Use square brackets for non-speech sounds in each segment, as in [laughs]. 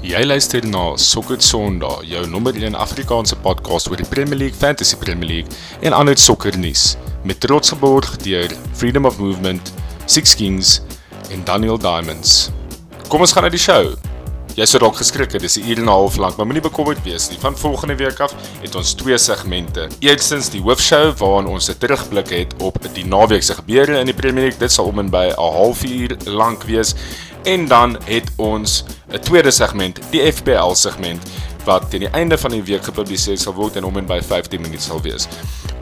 Jy luister na Sokker Sondag, jou nommer 1 Afrikaanse podcast oor die Premier League, Fantasy Premier League en ander sokkernuus met trots geborg deur Freedom of Movement, Six Kings en Daniel Diamonds. Kom ons gaan na die show. Jy sou dalk geskrik het, dis 'n uur en 'n half lank, maar moenie bekommerd wees nie. Van volgende week af het ons twee segmente. Eerstens die hoofshow waarin ons 'n terugblik het op die naweek se gebeure in die Premier League. Dit sal om en by 'n halfuur lank wees. En dan het ons 'n tweede segment, die FPL segment wat teen die einde van die week gepubliseer sal word en om en by 15 minute sal wees.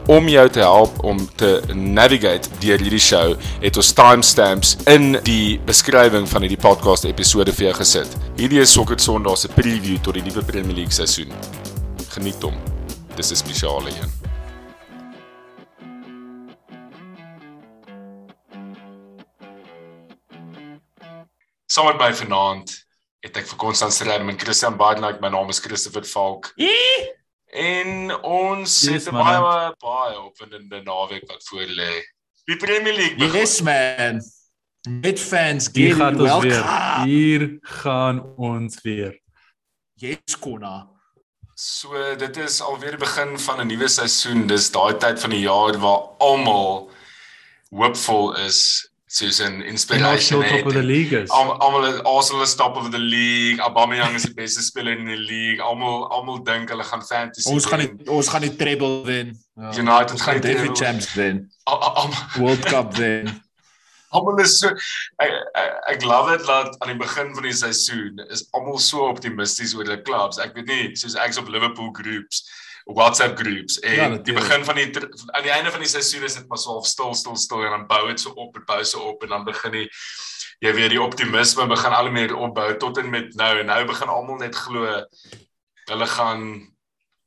Om jou te help om te navigate deur hierdie show, het ons timestamps in die beskrywing van hierdie podcast episode vir jou gesit. Hierdie is Sokker Sondag se preview tot die nuwe Premier League seisoen. Geniet hom. Dis 'n spesiale een. Saam met my vanaand het ek vir Konstant Strydom en Christian Badenhuyk. My naam is Christopher Falk. En ons Yes, het 'n man. baie baie opwindende naweek wat voor lê. Die Premier League begin. Yes man. Met fans Hier get gaan ons weer. welcome. Hier gaan ons weer. Yes Konna. So dit is alweer die begin van 'n nuwe seisoen. Dis daai tyd van die jaar waar almal hoopvol is, soos 'n En inspiration top of the league is. Al- Almal is Arsenal is top of the league. Aubameyang is die beste speler in die league. Almal almal dink hulle gaan fantasy. Ons gaan die ons gaan die treble wen. Ja. United ons gaan die treble- Champions wen. World Cup wen. [laughs] Almal is so ek ek, ek love dit dat aan die begin van die seisoen is almal so optimisties oor hulle clubs. Ek weet nie, soos ek's op Liverpool groups, WhatsApp groups en Ja, die begin van die aan die einde van die seisoen is dit maar so half stil stil stil en dan bou dit so op, dit bou so op en dan begin die jy weet die optimisme begin al hoe meer opbou tot en met nou en nou begin almal net glo hulle gaan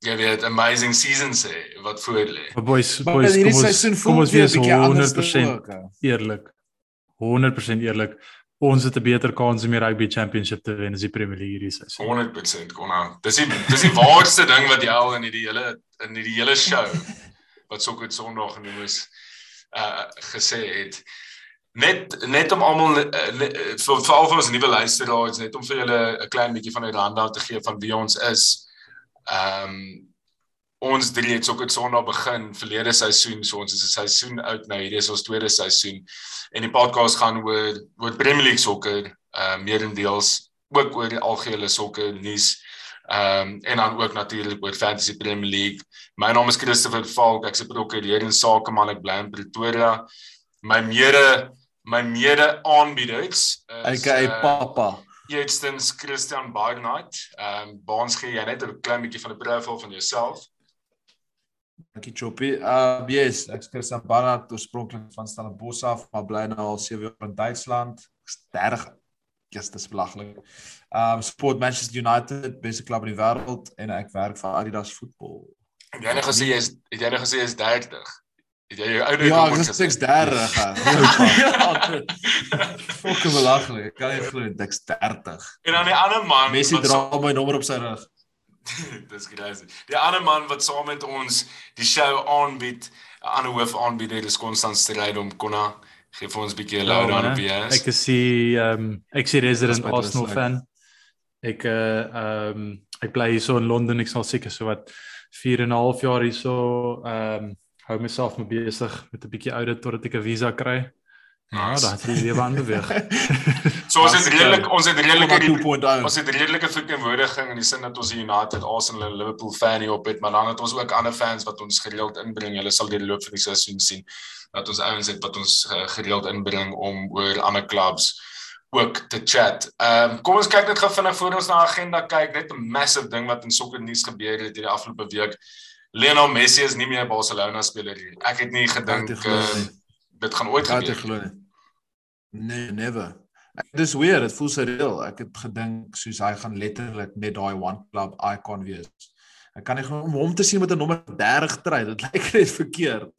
jy weet amazing seasons hê wat voor lê. Maar boys, boys, kom ons kom ons wees bietjie anders 100% ook. hè. eerlik. 100% eerlik. Ons het 'n beter kans om die rugby championship te wen as die Premier League hierdie seisoen. 100% kon aan. Dis die dis die waarste ding wat jy al in hierdie hele in hierdie hele show [laughs] wat Sokker Sondag genoem is uh gesê het. Net net om almal uh, ne- uh, vir veral vir ons nuwe luisteraars net om vir julle 'n klein bietjie van 'n rundown te gee van wie ons is. Ehm um, ons drie het Sokker Sondag begin verlede seisoen, so ons is 'n seisoen oud nou. Hierdie is ons tweede seisoen en die podcast gaan oor oor Premier League sokker, uh meerendeels ook oor die algehele sokker nuus. Ehm um, en dan ook natuurlik oor Fantasy Premier League. My naam is Christopher Falk. Ek's 'n prokureur en sakeman. Ek bly in Pretoria. My mede my mede aanbieders is AKA uh, Papa. eerstens Christian Barnard. Ehm um, baans gee jy net 'n klein bietjie van 'n profiel van jouself. Dankie Choppy. Uh yes, ek's Christian Barnard, oorspronklik van Stellenbosch af, maar bly nou al 7 jaar in Duitsland. 30. Yes, dis belaglik. Um sport Manchester United, beste klub in die wêreld en ek werk vir Adidas voetbal. Het jy nou gesê jy is het jy nou gesê jy is 30? Het jy jou ouderdom Ja, ek is ek's 30. hè. [laughs] Ja, Fucking belaglik. Ek kan nie glo ek's 30. En dan die ander man Messi dra my nommer op sy rug. [laughs] Dis crazy. Die ander man wat saam met ons die show aanbied, 'n ander hoof aanbieder, is Konstant Strydom Konna. Gee vir ons 'n bietjie 'n lowdown op wie hy is. Ek is die ehm um, ek is die resident Dis Arsenal fan. Ek uh ehm um, ek bly hier so in Londen. Ek sal seker so wat 4 en 'n half jaar hier so ehm um, hou myself mee besig met 'n bietjie audit totdat ek 'n visa kry. Ja, daar het die lewe aanbeweeg. [laughs] So ons het Dis, redelik uh, ons het redelike 2.0. ons het redelike verteenwoordiging in die sin dat ons die United, Arsenal en Liverpool fan hier op het, maar dan het ons ook ander fans wat ons gereeld inbring. Hulle sal deur die loop van die seisoen sien dat ons ouens het wat ons uh, gereeld inbring om oor ander clubs ook te chat. Ehm um, kom ons kyk net gou vinnig voor ons na die agenda kyk, net 'n massive ding wat in sokker nuus gebeur het hierdie afgelope week. Lionel Messi is nie meer 'n Barcelona speler nie. Ek het nie gedink uh, dit gaan ooit gebeur. nie? Nee, never. Dis weer, dit voel surreal. Ek het gedink soos hy gaan letterlik net daai one club icon wees. Ek kan nie glo om hom te sien met 'n nommer 30 trui. Dit [laughs] lyk net verkeerd.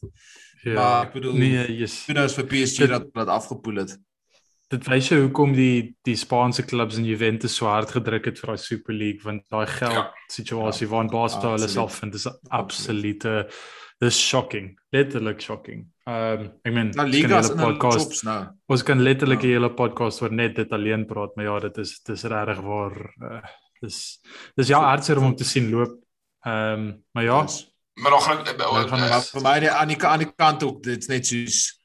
Ja, Maar ek bedoel- nee, yes. Kudos vir PSG Dit- dat dat afgepoel het. Dit wys jou hoekom die die Spaanse klubs in Juventus so hard gedruk het vir daai Super League want daai geld Ja. situasie waarin Barca hulle self vind is absolute dis shocking. Letterlik shocking. Ehm um, ek meen Nou ons kan Liga is hele in 'n podcast chops nou. ons kan letterlik Ja. 'n hele podcast oor net dit alleen praat, maar ja, dit is dis regtig waar uh, Dis dis ja hartseer om hom te sien loop. Ehm um, maar ja, Yes. Maar nog Nou, van Maar vir my aan die aan die kant ook dit's net soos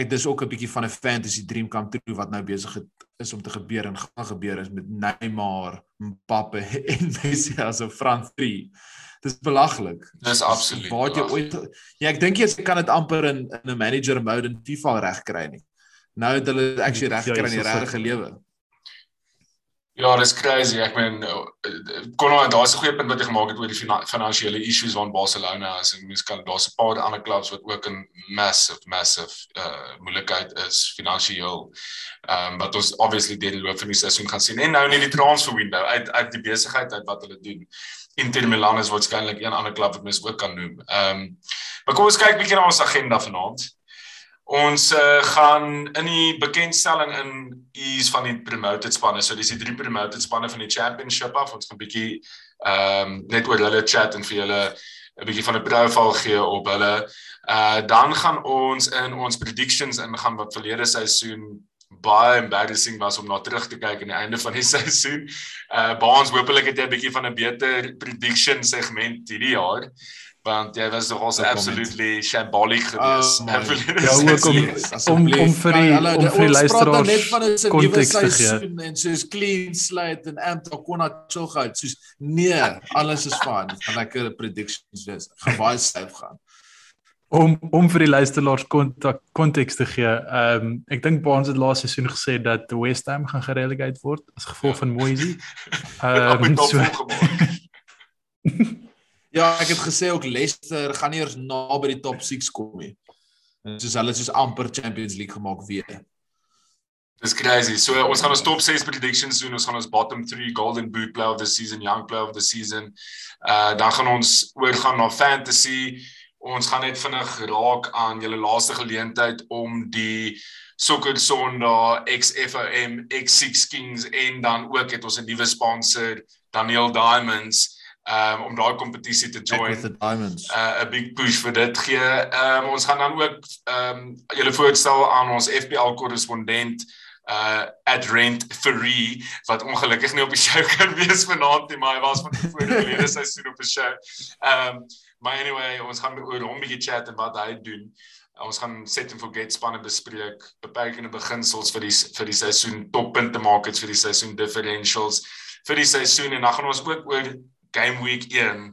ek dis ook 'n bietjie van 'n fantasy dream come true wat nou besig is om te gebeur en gaan gebeur is met Neymar, Mbappe [laughs] en Messi as 'n front three. Dis belaglik. Dis absoluut Waar het jy ooit Ja, ek dink jy kan dit amper in in 'n manager mode in FIFA regkry nie. Nou het hulle actually Ja, regkry in die regte lewe. Ja, dis crazy. Ek meen kon daar's 'n goeie punt wat jy gemaak het oor die fina finansiële issues van Barcelona is en mens kan daar's 'n paar ander clubs wat ook in massive massive uh moeilikheid is finansiëel. Ehm um, wat ons obviously deur die loop van die seisoen gaan sien en nou in die transfer window uit uit die besigheid uit wat hulle doen. Inter Milan is waarskynlik een ander klub wat mens ook kan noem. Ehm um, maar kom ons kyk bietjie na ons agenda vanaand. Ons uh, gaan in die bekendstelling in ease van die promoted spanne. So dis die drie promoted spanne van die championship af. Ons gaan bietjie ehm um, net oor hulle chat en vir julle 'n bietjie van 'n profile gee op hulle. Uh dan gaan ons in ons predictions ingaan wat verlede seisoen baie embarrassing was om na terug te kyk aan die einde van die [laughs] seisoen. Uh Baans hoopelik het jy 'n bietjie van 'n beter prediction segment hierdie jaar want jy was nogal so absolutely shambolic geweest. Oh, uh, man. verlede Ja, ook om- seisoen. Asseblief. om vir die- hulle- om vir die ons nou luisteraars net van 'n nuwe seisoen en soos clean slate en amped Akona Chogout soos nee, alles is fyn. Dit gaan lekker predictions wees. Gaan baie styf gaan. Om om vir die luisteraars kontak konteks te gee. Ehm um, ek dink Baans het laas seisoen gesê dat West Ham gaan gerelegate word as gevolg van Moisey. [laughs] Ja, Ehm um, so. [laughs] Ja, ek het gesê ook Leicester gaan nie eers naby die top 6 kom nie. En soos hulle soos amper Champions League gemaak weer. Dis crazy. So ons gaan ons top 6 predictions doen. Ons gaan ons bottom 3 Golden Boot player of the season, young player of the season. Uh dan gaan ons oorgaan na fantasy. Ons gaan net vinnig raak aan julle laaste geleentheid om die Soccer Sondag XFOM X6 Kings en dan ook het ons 'n nuwe sponsor Daniel Diamonds um om daai kompetisie te Join with the Diamonds. uh, 'n big push vir dit gee. Um, ons gaan dan ook ehm um, julle voorstel aan ons FPL korrespondent uh at rent free wat ongelukkig nie op die show [laughs] kan wees vanaand nie maar hy was van voor die [laughs] verlede seisoen op die show. Ehm um, maar anyway ons gaan oor hom bietjie chat en wat hy doen. Uh, ons gaan set and forget spanne bespreek, beperkende beginsels vir die vir die seisoen, toppunte maak het vir die seisoen differentials vir die seisoen en dan gaan ons ook oor game week 1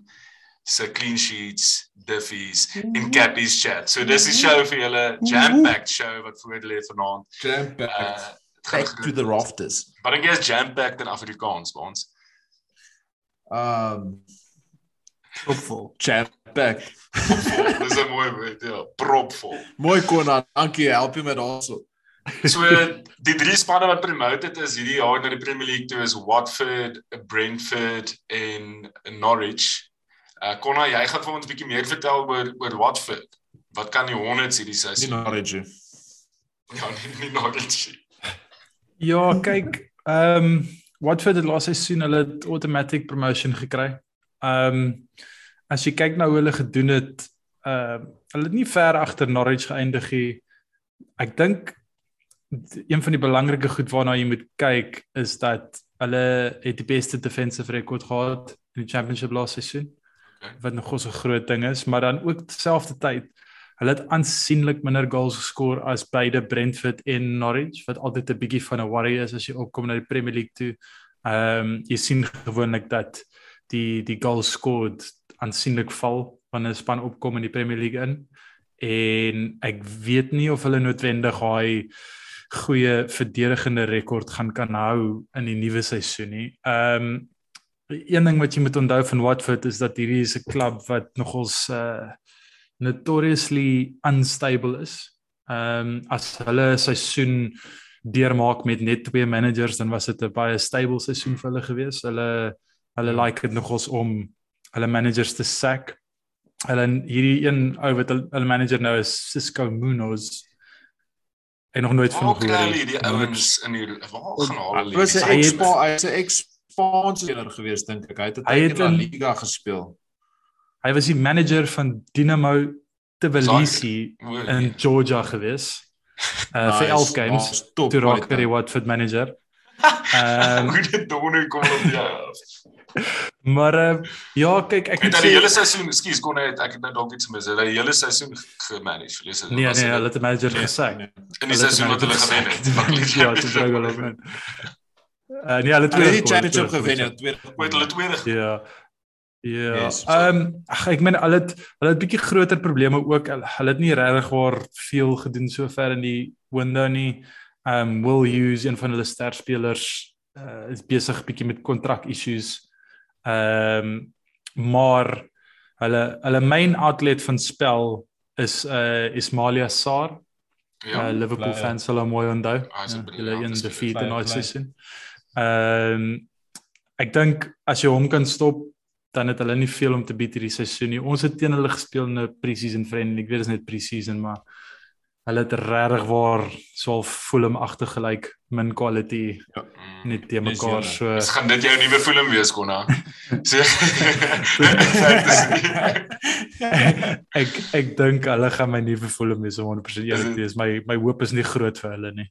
se clean sheets, diffies en cappies chat. So dis die show vir julle jam-packed show wat voor lê vanaand. Jam Uh packed. dit gaan Back to the rafters. Maar ek is jam-packed in Afrikaans by ons. Um propvol. jam packed. [laughs] Dis 'n mooi woord, ja, propvol. Mooi Konan, dankie. Help jy met daarso. [laughs] So die drie spanne wat promoted is hierdie jaar na die Premier League toe is Watford, Brentford en Norwich. Uh Konna, jy gaan vir ons 'n bietjie meer vertel oor oor Watford. Wat kan die Hornets hierdie Nie seisoen? Norwich. Ja, nie, nie Norwich. nie. Ja, kyk, ehm um, Watford het laas seisoen hulle het automatic promotion gekry. Ehm um, as jy kyk na hoe hulle gedoen het, ehm uh, hulle het nie ver agter Norwich geëindig nie. Ek dink een van die belangrike goed waarna jy moet kyk is dat hulle het die beste defensive record gehad in die championship laas seisoen. Okay. Wat nog 'n groot ding is, maar dan ook terselfdertyd Hulle het aansienlik minder goals geskor as beide Brentford en Norwich wat altyd 'n bietjie van 'n worry is as jy opkom na die Premier League toe. Ehm um, jy sien gewoonlik dat die die goals scored aansienlik val wanneer 'n span opkom in die Premier League in. En ek weet nie of hulle noodwendig daai goeie verdedigende rekord gaan kan hou in die nuwe seisoen nie. Ehm um, een ding wat jy moet onthou van Watford is dat hierdie is 'n klub wat nogals uh notoriously unstable is. Ehm um, as hulle seisoen deurmaak met net twee managers dan was dit 'n baie stable seisoen vir hulle gewees. Hulle hulle like dit nogals om hulle managers te sack. Hulle hierdie een ou wat hulle, hulle manager nou is Cisco Munoz. Ek nog nooit van gehoor. hulle nie. hierdie ouens in hier waar gaan Hy hulle was 'n Hy het- expa, hy's 'n expansie gewees dink ek. Hy het tyd het in La Liga gespeel. Hy was die manager van Dynamo Tbilisi in nie. Georgia gewees. Uh [laughs] vir Nice, 11 games. top toe raak hy die Watford manager. [laughs] Ehm Hoe dit donor kom op af. Maar uh, ja, kyk, ek het die hele seisoen, ekskuus, kon net ek het nou dalk iets mis. Hulle die hele seisoen gemanage verlede seisoen. Nee, nee, hulle het 'n manager gesê. Nee. In die seisoen wat hulle gewen het. Ja, te bring hulle in. Uh, nee, hulle het die championship gewen, tweede. Met hulle tweede. Ja. Ja. Ehm um, ek meen hulle het hulle het bietjie groter probleme ook. Hulle het nie regtig waar veel gedoen sover in die window nie. Ehm um, will use een van hulle sterspelers uh, is besig bietjie met kontrak issues. Ehm um, maar hulle hulle main outlet van spel is uh Ismalia Sarr. Ja, uh, Liverpool play, fans sal hom mooi onthou. Ah, ja, hulle in die defeat in daai seisoen. Ehm ek dink as jy hom kan stop dan het hulle nie veel om te bied hierdie seisoen nie. Ons het teen hulle gespeel in 'n pre-season friendly. Ek weet dit is net pre-season, maar hulle het regtig waar so Fulham agtig gelyk min quality ja. net te mekaar so Dis gaan dit jou nuwe Fulham wees konna. [laughs] So [laughs] ek ek dink hulle gaan my nuwe Fulham wees 100% eerlik wees. My my hoop is nie groot vir hulle nie.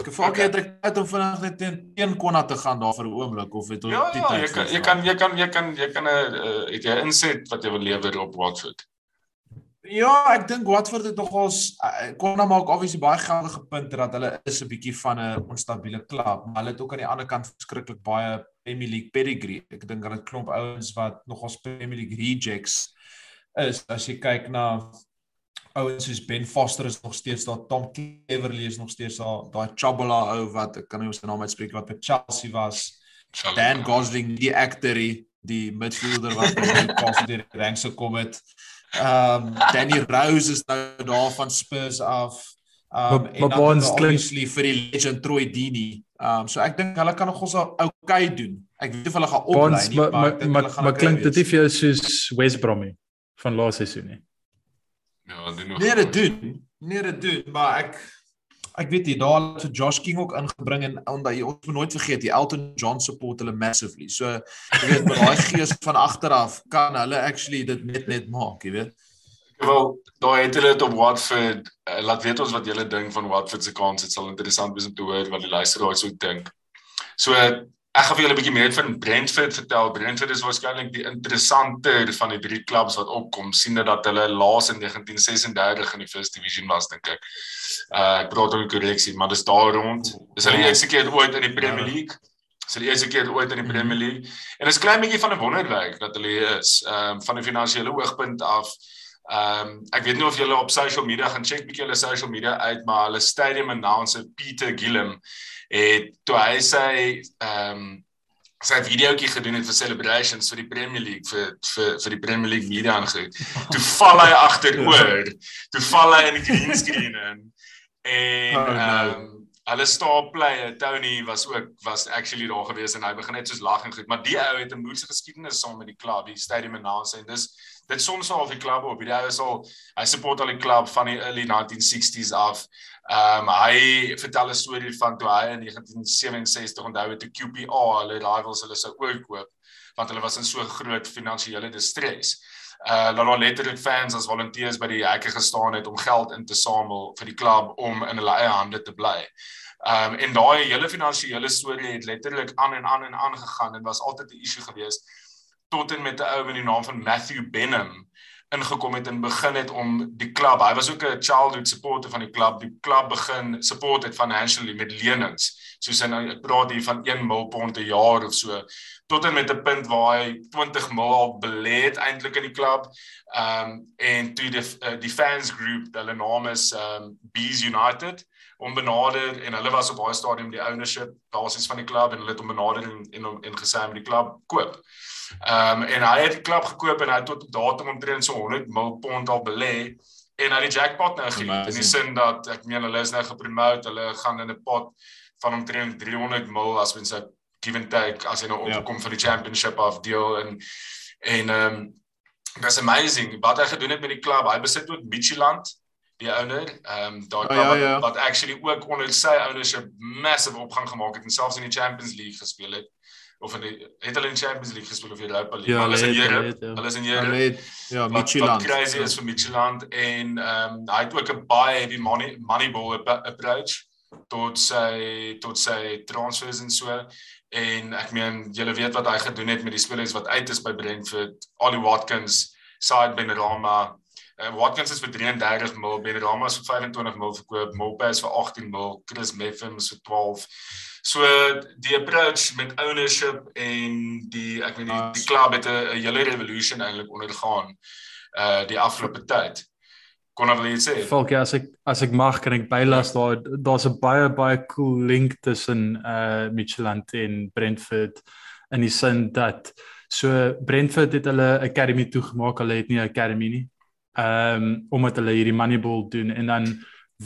Ek voel ek het om vinnig net teen teen konna te gaan daar vir 'n oomblik of het ja, ja, tyd. Ja, jy kan jy kan jy kan jy kan 'n uh, het jy inset wat jy wil lewer op Watford. Ja, ek dink Watford het nogals eh, kon nou maak obviously baie geldige punte dat hulle is 'n bietjie van 'n onstabiele klub, maar hulle het ook aan die ander kant verskriklik baie Premier League pedigree. Ek dink hulle het klomp ouens wat nogals Premier League rejects is. As jy kyk na ouens soos Ben Foster is nog steeds daar, Tom Cleverley is nog steeds daar, daai Chabala ou wat ek kan nie sy naam uitspreek wat by Chelsea was. Chabala. Dan Gosling, die actor, die midfielder wat [laughs] by Newcastle deur die ranks gekom het. Ehm um, Danny Rose is nou daar van Spurs af. Ehm um, en dan obviously vir die legend Troy Deeney. Um, so ek dink hulle kan nog ons okay doen. Ek weet of hulle gaan opbly nie, maar maar maar, maar klink dit nie vir jou soos West Bromwich van laaste seisoen nie? Ja, doen nog. Nee, dit doen. Nee, dit doen, maar ek ek weet jy daar het vir Josh King ook ingebring en omdat jy ons moet nooit vergeet die Elton John support hulle massively. So jy weet met daai gees van agteraf kan hulle actually dit net net maak, jy weet. Wel, daai het hulle dit op Watford. Uh, laat weet ons wat julle dink van Watford se kans. Dit sal interessant wees om te hoor wat die luisteraars so dink. So Ek gaan vir julle 'n bietjie meer van Brentford vertel. Brentford is waarskynlik die interessanter van die drie klubs wat opkom, sien dat hulle laas in 1936 in die First Division was, dink ek. Uh ek praat oor korreksie, maar dis daar rond. Dis hulle eerste keer ooit in die Premier ja. League. Dis hulle eerste keer ooit in die Premier mhm. League. En dit is klein bietjie van 'n wonderwerk dat hulle is, ehm um, van 'n finansiële oogpunt af. Ehm um, ek weet nie of julle op social media gaan check bietjie hulle social media uit, maar hulle stadium announcer Peter Gillum het toe hy sê ehm um, sy videoetjie gedoen het vir celebrations vir die Premier League vir vir vir die Premier League media aangehoor. Toe val hy agteroor. Toe val hy in die green screen in. En oh, ehm um, hulle star player Tony was ook was actually daar gewees en hy begin net soos lag en goed, maar die ou het 'n moeilike geskiedenis saam met die klub, die stadium announcer en dis dit soms al of die klub op. Die ou is al hy support al die klub van die early 1960s af. Ehm um, hy vertel 'n storie van toe hy in 1967 onthou het toe QPR hulle rivals hulle sou oorkoop want hulle was in so groot finansiële distress. Uh hulle het letterlik fans as volunteers by die hekke gestaan het om geld in te samel vir die klub om in hulle eie hande te bly. Ehm um, en daai hele finansiële storie het letterlik aan en aan en aan gegaan en was altyd 'n issue geweest tot en met 'n ou met die naam van Matthew Benham ingekom het en begin het om die klub. Hy was ook 'n childhood supporter van die klub. Die klub begin support het financially met lenings. Soos hy ek praat hier van 1 mil pond per jaar of so tot en met 'n punt waar hy 20 mil al belê het eintlik in die klub. Ehm um, en toe die uh, die fans groep, hulle naam is ehm um, Bees United om benader en hulle was op daai stadium die ownership basis van die klub en hulle het hom benader en en, en gesê om die klub koop. Ehm um, en hy het die klub gekoop en hy het tot datum omtrent so 100 mil pond al belê en hy die jackpot nou geniet in die sin dat ek meen hulle is nou gepromote, hulle gaan in 'n pot van omtrent 300 mil as mens sê give and take as hy nou ja. opkom ja. vir die championship of deal en en ehm um, that's amazing wat hy gedoen het met die klub. Hy besit ook Micheland die owner ehm um, daai oh, ja, ja. wat actually ook onder sy ownership massive opgang gemaak het en selfs in die Champions League gespeel het of in die het hulle in Champions League gespeel of Europa League. Ja, hulle is in Europe. Ja. Hulle is in Europe. Ja, Micheland. Wat crazy is vir Micheland en ehm um, hy het ook 'n baie heavy money moneyball approach tot sy tot sy transfers en so en ek meen julle weet wat hy gedoen het met die spelers wat uit is by Brentford. Ollie Watkins Saad Benrahma. Uh, Watkins is vir 33 mil Benrahma is vir 25 mil verkoop Mopes vir 18 mil Chris Meffens vir 12 so die approach met ownership en die ek weet die, die klub het 'n hele revolution eintlik ondergaan uh die afgelope tyd kon hulle net sê. Volk, ja, as ek as ek mag kan ek bylas daar daar's 'n baie baie cool link tussen uh Michelin en Brentford in die sin dat so Brentford het hulle academy toegemaak, hulle het nie 'n academy nie. Ehm um, omdat hulle hierdie Moneyball doen en dan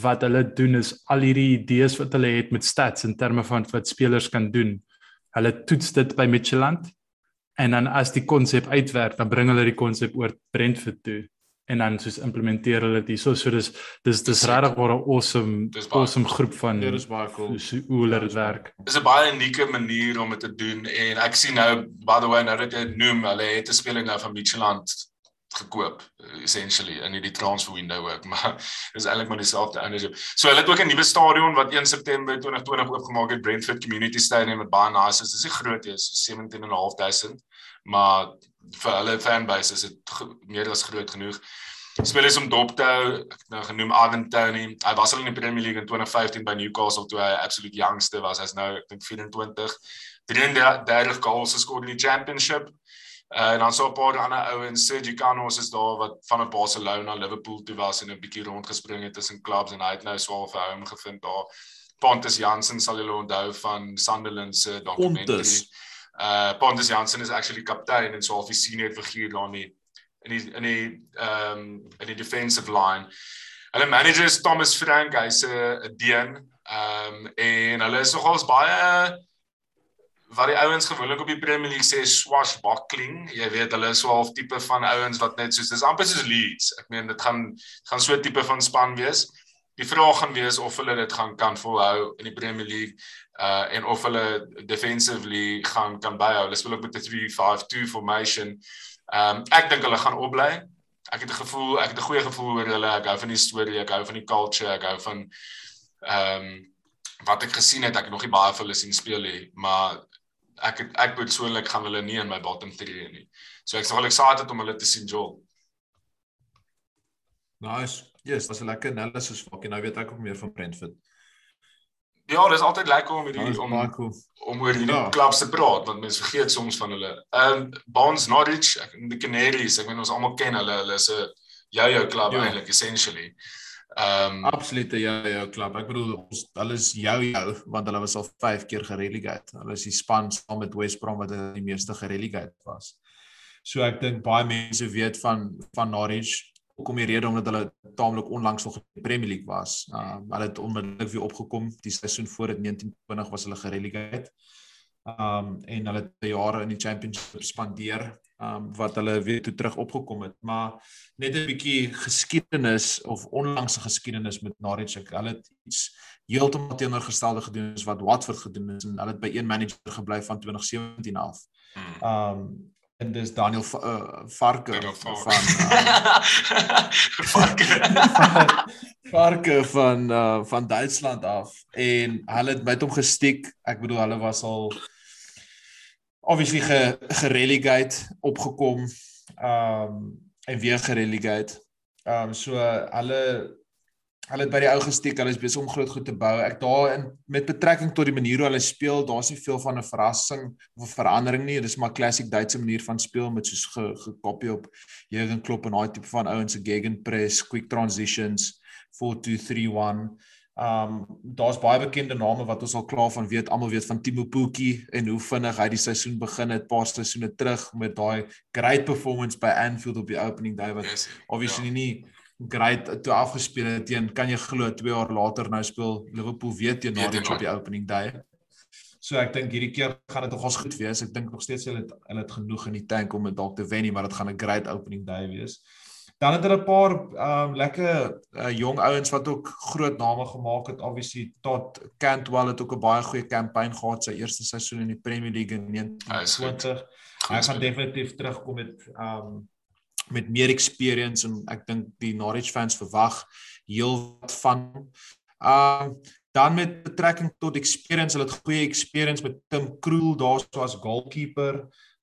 wat hulle doen is al hierdie idees wat hulle het met stats in terme van wat spelers kan doen. Hulle toets dit by Michelin en dan as die konsep uitwerk, dan bring hulle die konsep oor Brentford toe en dan soos implementeer hulle dit hierso so dis dis dis regtig waar 'n awesome awesome groep van dit is baie cool hoe hulle dit werk. Dis 'n baie unieke manier om dit te doen en ek sien nou by the way nou dat jy noem hulle het 'n speler nou van Micheland gekoop essentially in hierdie transfer window ook [laughs] maar dis eintlik maar dieselfde ownership. So hulle het ook 'n nuwe stadion wat 1 September 2020 oopgemaak het Brentford Community Stadium met baie nice is. Dis nie groot nie, so 17.500 maar vir hulle fanbase is dit meer as groot genoeg. Spelers om dop te hou, ek het nou genoem Ivan Toney. Hy was al in die Premier League in 2015 by Newcastle toe hy absolute youngster was. Hy's nou ek dink 24. 33 goals geskoor in die Championship. Uh, en dan so 'n paar ander ouens, Sergio Canos is daar wat van 'n Barcelona, Liverpool toe was en 'n bietjie rondgespring het tussen clubs en hy het nou swaar vir hom gevind daar. Pontus Jansen sal julle onthou van Sunderland se dokumentary. Pontus uh Pontus Jansen is actually kaptein en so 'n senior figuur daar nie in die in die ehm um, in die defensive line. Hulle manager is Thomas Frank, hy's 'n DN. Ehm um, en hulle is nogals baie wat die ouens gewoonlik op die Premier League sê swashbuckling. Jy weet hulle is so half tipe van ouens wat net soos dis amper soos Leeds. Ek meen dit gaan gaan so 'n tipe van span wees. Die vraag gaan wees of hulle dit gaan kan volhou in die Premier League uh en of hulle defensively gaan kan byhou. Hulle speel ook met 'n 3-5-2 formation. Um ek dink hulle gaan opbly. Ek het 'n gevoel, ek het 'n goeie gevoel oor hulle. Ek hou van die storie, ek hou van die culture, ek hou van um wat ek gesien het. Ek het nog nie baie vir hulle sien speel nie, maar ek het, ek persoonlik gaan hulle nie in my bottom 3 nie. So ek is nogal excited om hulle te sien Joel. Nice. Yes, was 'n lekker analysis vir ek nou weet ek ook meer van Brentford. Ja, dis altyd lekker om hierdie om cool. om oor hierdie ja. klubs te praat want mense vergeet soms van hulle. Ehm um, Barnes Norwich, ek die Canaries, ek weet ons almal ken hulle. Hulle is 'n jou-jou klub ja. eintlik essentially. Ehm um, absolute jou-jou klub. Ek bedoel ons hulle is jou-jou want hulle was al 5 keer gerelegate. Hulle is die span saam met West Brom wat die meeste gerelegate was. So ek dink baie mense weet van van Norwich hoekom die rede omdat hulle taamlik onlangs nog in die Premier League was. Uh hulle het onmiddellik weer opgekom die seisoen voor dit 1920 was hulle gerelegate. Um en hulle het jare in die Championship spandeer um wat hulle weer toe terug opgekom het. Maar net 'n bietjie geskiedenis of onlangse geskiedenis met Norwich. Hulle het iets heeltemal teenoorgestelde gedoen as wat Watford gedoen het en hulle het by een manager gebly van 2017 af. Um en dis Daniel uh, Varke van uh, [laughs] Varke [laughs] Varke van uh, van Duitsland af en hulle het met hom gestiek. Ek bedoel hulle was al obviously ge, gerelegate opgekom um en weer gerelegate. Um so hulle hulle het by die ou gesteek, hulle is besig om groot goed te bou. Ek daar in met betrekking tot die manier hoe hulle speel, daar's nie veel van 'n verrassing of 'n verandering nie. Dit is maar klassiek Duitse manier van speel met soos gekopie op Jurgen Klopp en daai tipe van ouens se gegenpress, quick transitions, 4-2-3-1. Um daar's baie bekende name wat ons al klaar van weet, almal weet van Timo Pukki en hoe vinnig hy die seisoen begin het, paar seisoene terug met daai great performance by Anfield op die opening day wat obviously ja. nie great toe afgespeel het teen kan jy glo 2 jaar later nou speel Liverpool weer teen Norwich op die opening day. So ek dink hierdie keer gaan dit nogals goed wees. Ek dink nog steeds hulle het hulle het genoeg in die tank om dit dalk te wen nie, maar dit gaan 'n great opening day wees. Dan het hulle 'n paar um lekker uh, jong ouens wat ook groot name gemaak het. Obviously tot Cantwell het ook 'n baie goeie kampanje gehad sy eerste seisoen in die Premier League in 1920. Hy gaan definitief terugkom met um met meer experience en ek dink die Norwich fans verwag heel wat van. Ehm uh, dan met betrekking tot experience, hulle het goeie experience met Tim Krul daarso as goalkeeper.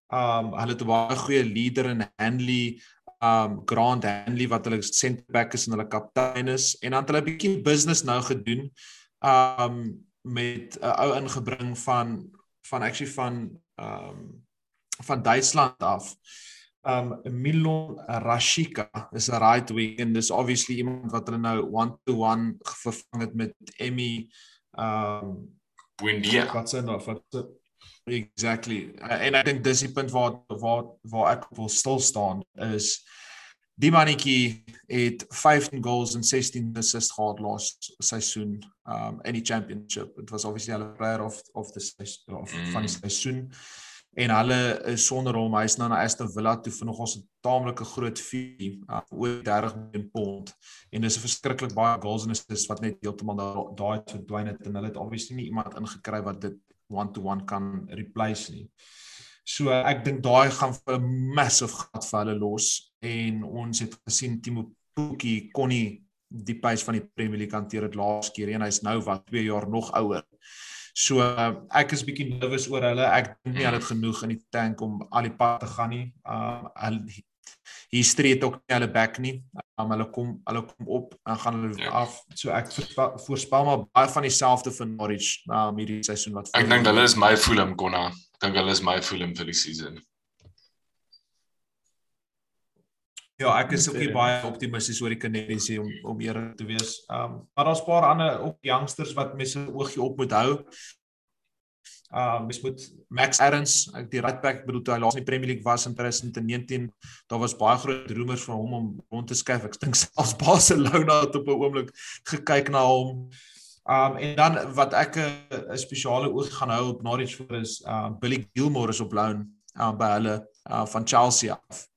Um hulle het 'n baie goeie leader in Hanley, um Grant Hanley wat hulle center back is en hulle kaptein is en dan het hulle 'n bietjie business nou gedoen. Um met 'n ou ingebring van van actually van um van Duitsland af um Milon Rashika is 'n right wing en dis obviously iemand wat hulle nou one to one vervang het met Emmy um Buendia. wat sê nou wat exactly uh, en ek dink dis die punt waar waar waar ek wil stil staan is die mannetjie het 15 goals en 16 assists gehad laas seisoen um in die championship it was obviously hulle player of of the of mm. van die seisoen en hulle is sonder hom hy's nou na Aston Villa toe vir nog ons 'n taamlike groot fee uh, oor 30 miljoen pond en dis 'n verskriklik baie goals en assists wat net heeltemal daai daai verdwyn het en hulle het obviously nie iemand ingekry wat dit one to one kan replace nie. So ek dink daai gaan vir 'n massive gat vir hulle los en ons het gesien Timo Pukki kon nie die pace van die Premier League hanteer het laas keer en hy's nou wat 2 jaar nog ouer. So uh, ek is bietjie nervus oor hulle. Ek dink nie hulle het genoeg in die tank om al die pad te gaan nie. Uh hulle hier street ook nie hulle back nie. Um, hulle kom hulle kom op en gaan hulle ja. af. So ek voorspel maar baie van dieselfde vir Norwich um, hierdie seisoen wat Ek dink hulle is my Fulham konna. Dink hulle is my Fulham vir die season. Ja, ek is ook nie baie optimisties oor die Canaries om om eerlik te wees. Um maar daar's 'n paar ander ook youngsters wat mense oogie op moet hou. Um mens moet Max Arons, ek die right back bedoel toe hy laas in die Premier League was in 2019, daar was baie groot roemers vir hom om rond te skuif. Ek dink selfs Barcelona het op 'n oomblik gekyk na hom. Um en dan wat ek 'n spesiale oog gaan hou op Norwich vir is uh Billy Gilmore is op loan uh, by hulle uh, van Chelsea af.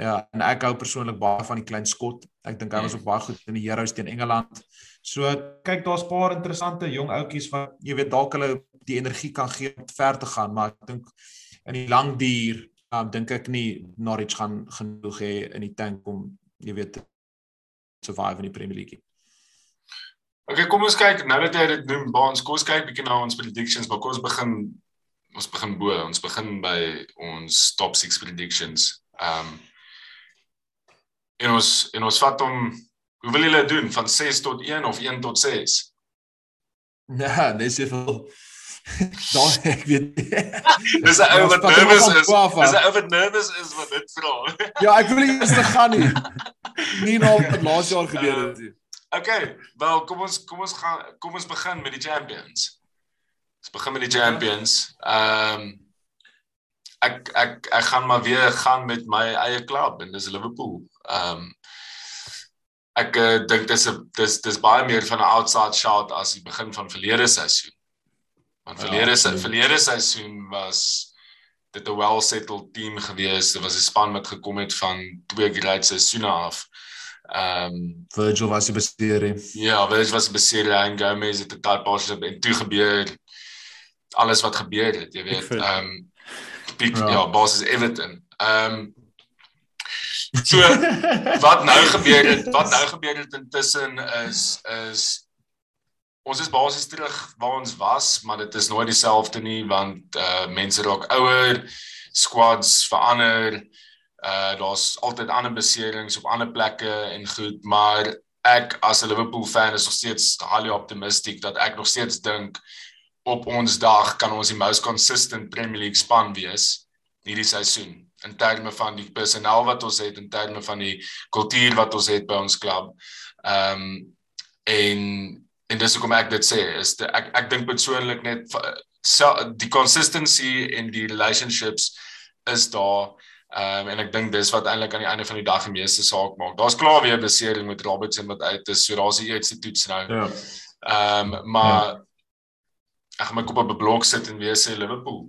Ja, en ek hou persoonlik baie van die klein skot. Ek dink hy was ook baie goed in die Heroes teen Engeland. So kyk, daar's 'n paar interessante jong ouetjies wat jy weet dalk hulle die energie kan gee om ver te gaan, maar ek dink in die lang duur, um, dink ek nie Norwich gaan genoeg hê in die tank om jy weet survive in die Premier League. Okay, kom ons kyk nou dat jy dit noem, ons kom ons kyk bietjie na ons predictions, maar kom ons begin ons begin bo, ons begin by ons top 6 predictions. Ehm um, en ons en ons vat hom hoe wil julle doen van 6 tot 1 of 1 tot 6? Nee, dis soveel. [laughs] Dan ek weet. [laughs] Dis 'n ou wat nervus is. Dis 'n ou wat nervus is wat dit vra. [laughs] ja, ek wil eers te gaan nie. Nie nou wat laas jaar gebeur het nie. Uh, okay, wel kom ons kom ons gaan kom ons begin met die champions. Ons begin met die champions. Ehm um, ek ek ek gaan maar weer gaan met my eie klub en dis Liverpool. Ehm um, ek uh, dink dis 'n dis dis baie meer van 'n outside shot as die begin van verlede seisoen. Want ja, verlede se verlede seisoen was dit 'n well settled team gewees. Dit was 'n span wat gekom het van twee great seisoene af. Ehm um, Virgil was die bestuurder. Ja, Virgil was bestuurder en Gomez het 'n tyd pas en toe gebeur alles wat gebeur het, jy weet. Ehm um, Piek, ja, ja basis Everton. Ehm um, So wat nou gebeur het, wat nou gebeur het intussen is is ons is basies terug waar ons was, maar dit is nooit dieselfde nie want uh mense raak ouer, squads verander. Uh daar's altyd ander beserings op ander plekke en goed, maar ek as 'n Liverpool fan is nog steeds highly optimistic dat ek nog steeds dink op ons dag kan ons die most consistent Premier League span wees hierdie seisoen in terme van die personeel wat ons het in terme van die kultuur wat ons het by ons klub. Ehm um, en en dis hoekom ek dit sê is die, ek ek dink persoonlik net so, die consistency in die relationships is daar Ehm um, en ek dink dis wat eintlik aan die einde van die dag die meeste saak maak. Daar's klaar weer besering met Robertson wat uit is, so daar's die eerste toets nou. Ja. Ehm um, maar ja. Ek gaan my kop op 'n blok sit en weer sê Liverpool.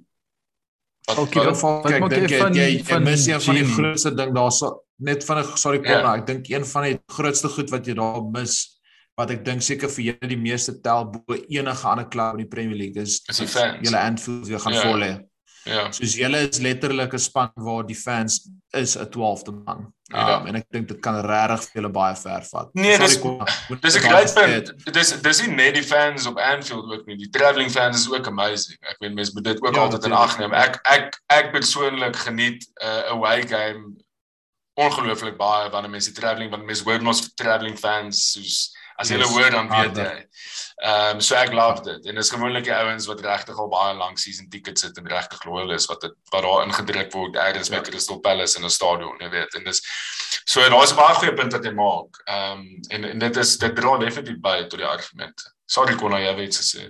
Wat in ieder geval kyk dink jy jy, jy mis een van die grootste ding daarso net van 'n sorry Konna, yeah. ek dink een van die grootste goed wat jy daar mis wat ek dink seker vir julle die meeste tel bo enige ander klub in die Premier League is is die fans. Julle Anfield jy gaan yeah. vol hê. Ja. Soos julle is letterlik 'n span waar die fans is 'n 12de man. Ja. Um, en ek dink dit kan regtig vir julle baie ver vat. Nee, Sorry, dis- [laughs] moet Dis 'n great punt. gesê Dis dis nie net die fans op Anfield ook nie. Die travelling fans is ook amazing. Ek weet mense moet dit ook Ja, altyd in ag neem. Ek ek ek persoonlik geniet 'n uh, away game ongelooflik baie wanneer mense travelling want mense hoor ons travelling fans soos as jy Yes, hulle hoor dan weet jy. Ehm um, so ek love dit. En dis gewoonlik die ouens wat regtig al baie lank season tickets het en regtig loyal is wat dit wat daar ingedruk word by Ja. Crystal Palace in 'n stadion, jy weet. En dis so daar's baie goeie punt wat jy maak. Ehm um, en en dit is dit dra definitief by tot die argument. Sorry Konna, jy weet se sê.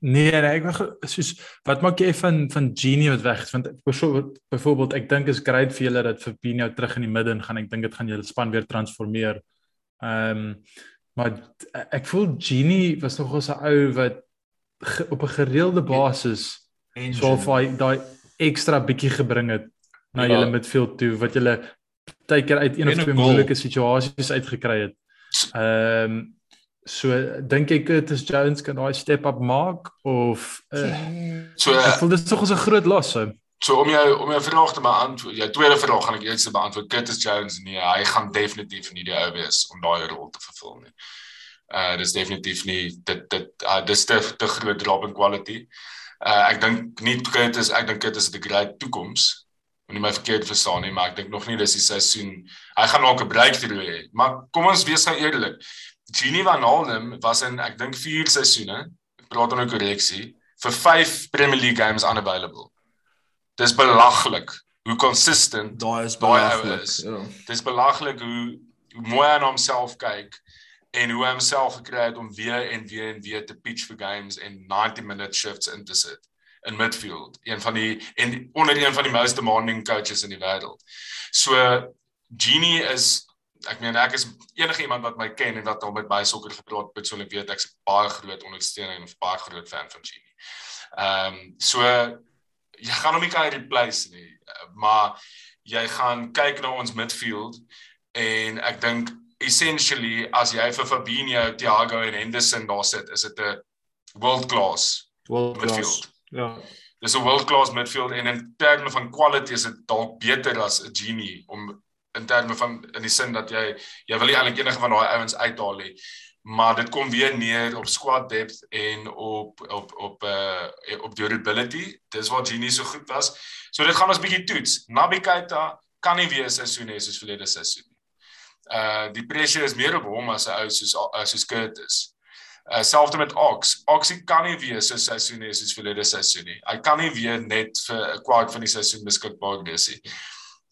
Nee, nee, ek wou soos wat maak jy van van Genie wat weg is want byvoorbeeld ek dink is great vir julle dat Fabinho terug in die midde gaan. Ek dink dit gaan julle span weer transformeer. Ehm um, maar ek voel Genie was nog 'n ou wat ge, op 'n gereelde basis Engine. so of hy daai ekstra bietjie gebring het na Ja. julle midfield toe wat julle partykeer uit een of twee moeilike situasies uitgekry het. Ehm um, so dink ek Curtis Jones kan daai step up maak of uh, So ek uh, voel dit is tog 'n groot los. So. So om jou om jou vraag te beantwoord. Jou tweede vraag gaan ek eers beantwoord. Curtis Jones nee, hy gaan definitief nie die ou wees om daai rol te vervul nie. Uh dis definitief nie dit dit uh, dis te te groot drop in quality. Uh ek dink nie Curtis, ek dink Curtis het 'n great toekoms. Moenie my verkeerd verstaan nie, maar ek dink nog nie dis die seisoen. Hy gaan dalk 'n breakthrough hê, maar kom ons wees nou eerlik. Genie van Halden was in ek dink 4 seisoene, ek praat onder korreksie, vir 5 Premier League games unavailable. Dis belaglik hoe consistent daai is belaglik. Ja. dis belaglik hoe hoe mooi hy na homself kyk en hoe hy homself gekry het om weer en weer en weer te pitch vir games en 90 minute shifts in te sit in midfield. Een van die en onder een van die most demanding coaches in die wêreld. So Genie is ek meen ek is enige iemand wat my ken en wat al met baie sokker gepraat persoonlik weet ek's baie groot ondersteuner en baie groot fan van Genie. Ehm um, so jy gaan hom nie kan replace nie, maar jy gaan kyk na ons midfield en ek dink essentially as jy vir Fabinho, Thiago en Henderson daar sit, is dit 'n world class World class. midfield. Ja. Dis 'n world class midfield en in terme van quality is dit dalk beter as 'n Genie om in terme van in die sin dat jy jy wil nie eintlik enige van daai ouens uithaal nie. Maar dit kom weer neer op squad depth en op op op uh op durability. Dis waar Genie so goed was. So dit gaan ons bietjie toets. Naby Keita kan nie weer seisoen hê soos verlede seisoen nie. Uh die pressure is meer op hom as 'n ou soos uh, soos Curtis. Uh selfs met Ox. Oxie kan nie weer so seisoen hê soos verlede seisoen nie. Hy kan nie weer net vir 'n kwart van die seisoen beskikbaar wees nie.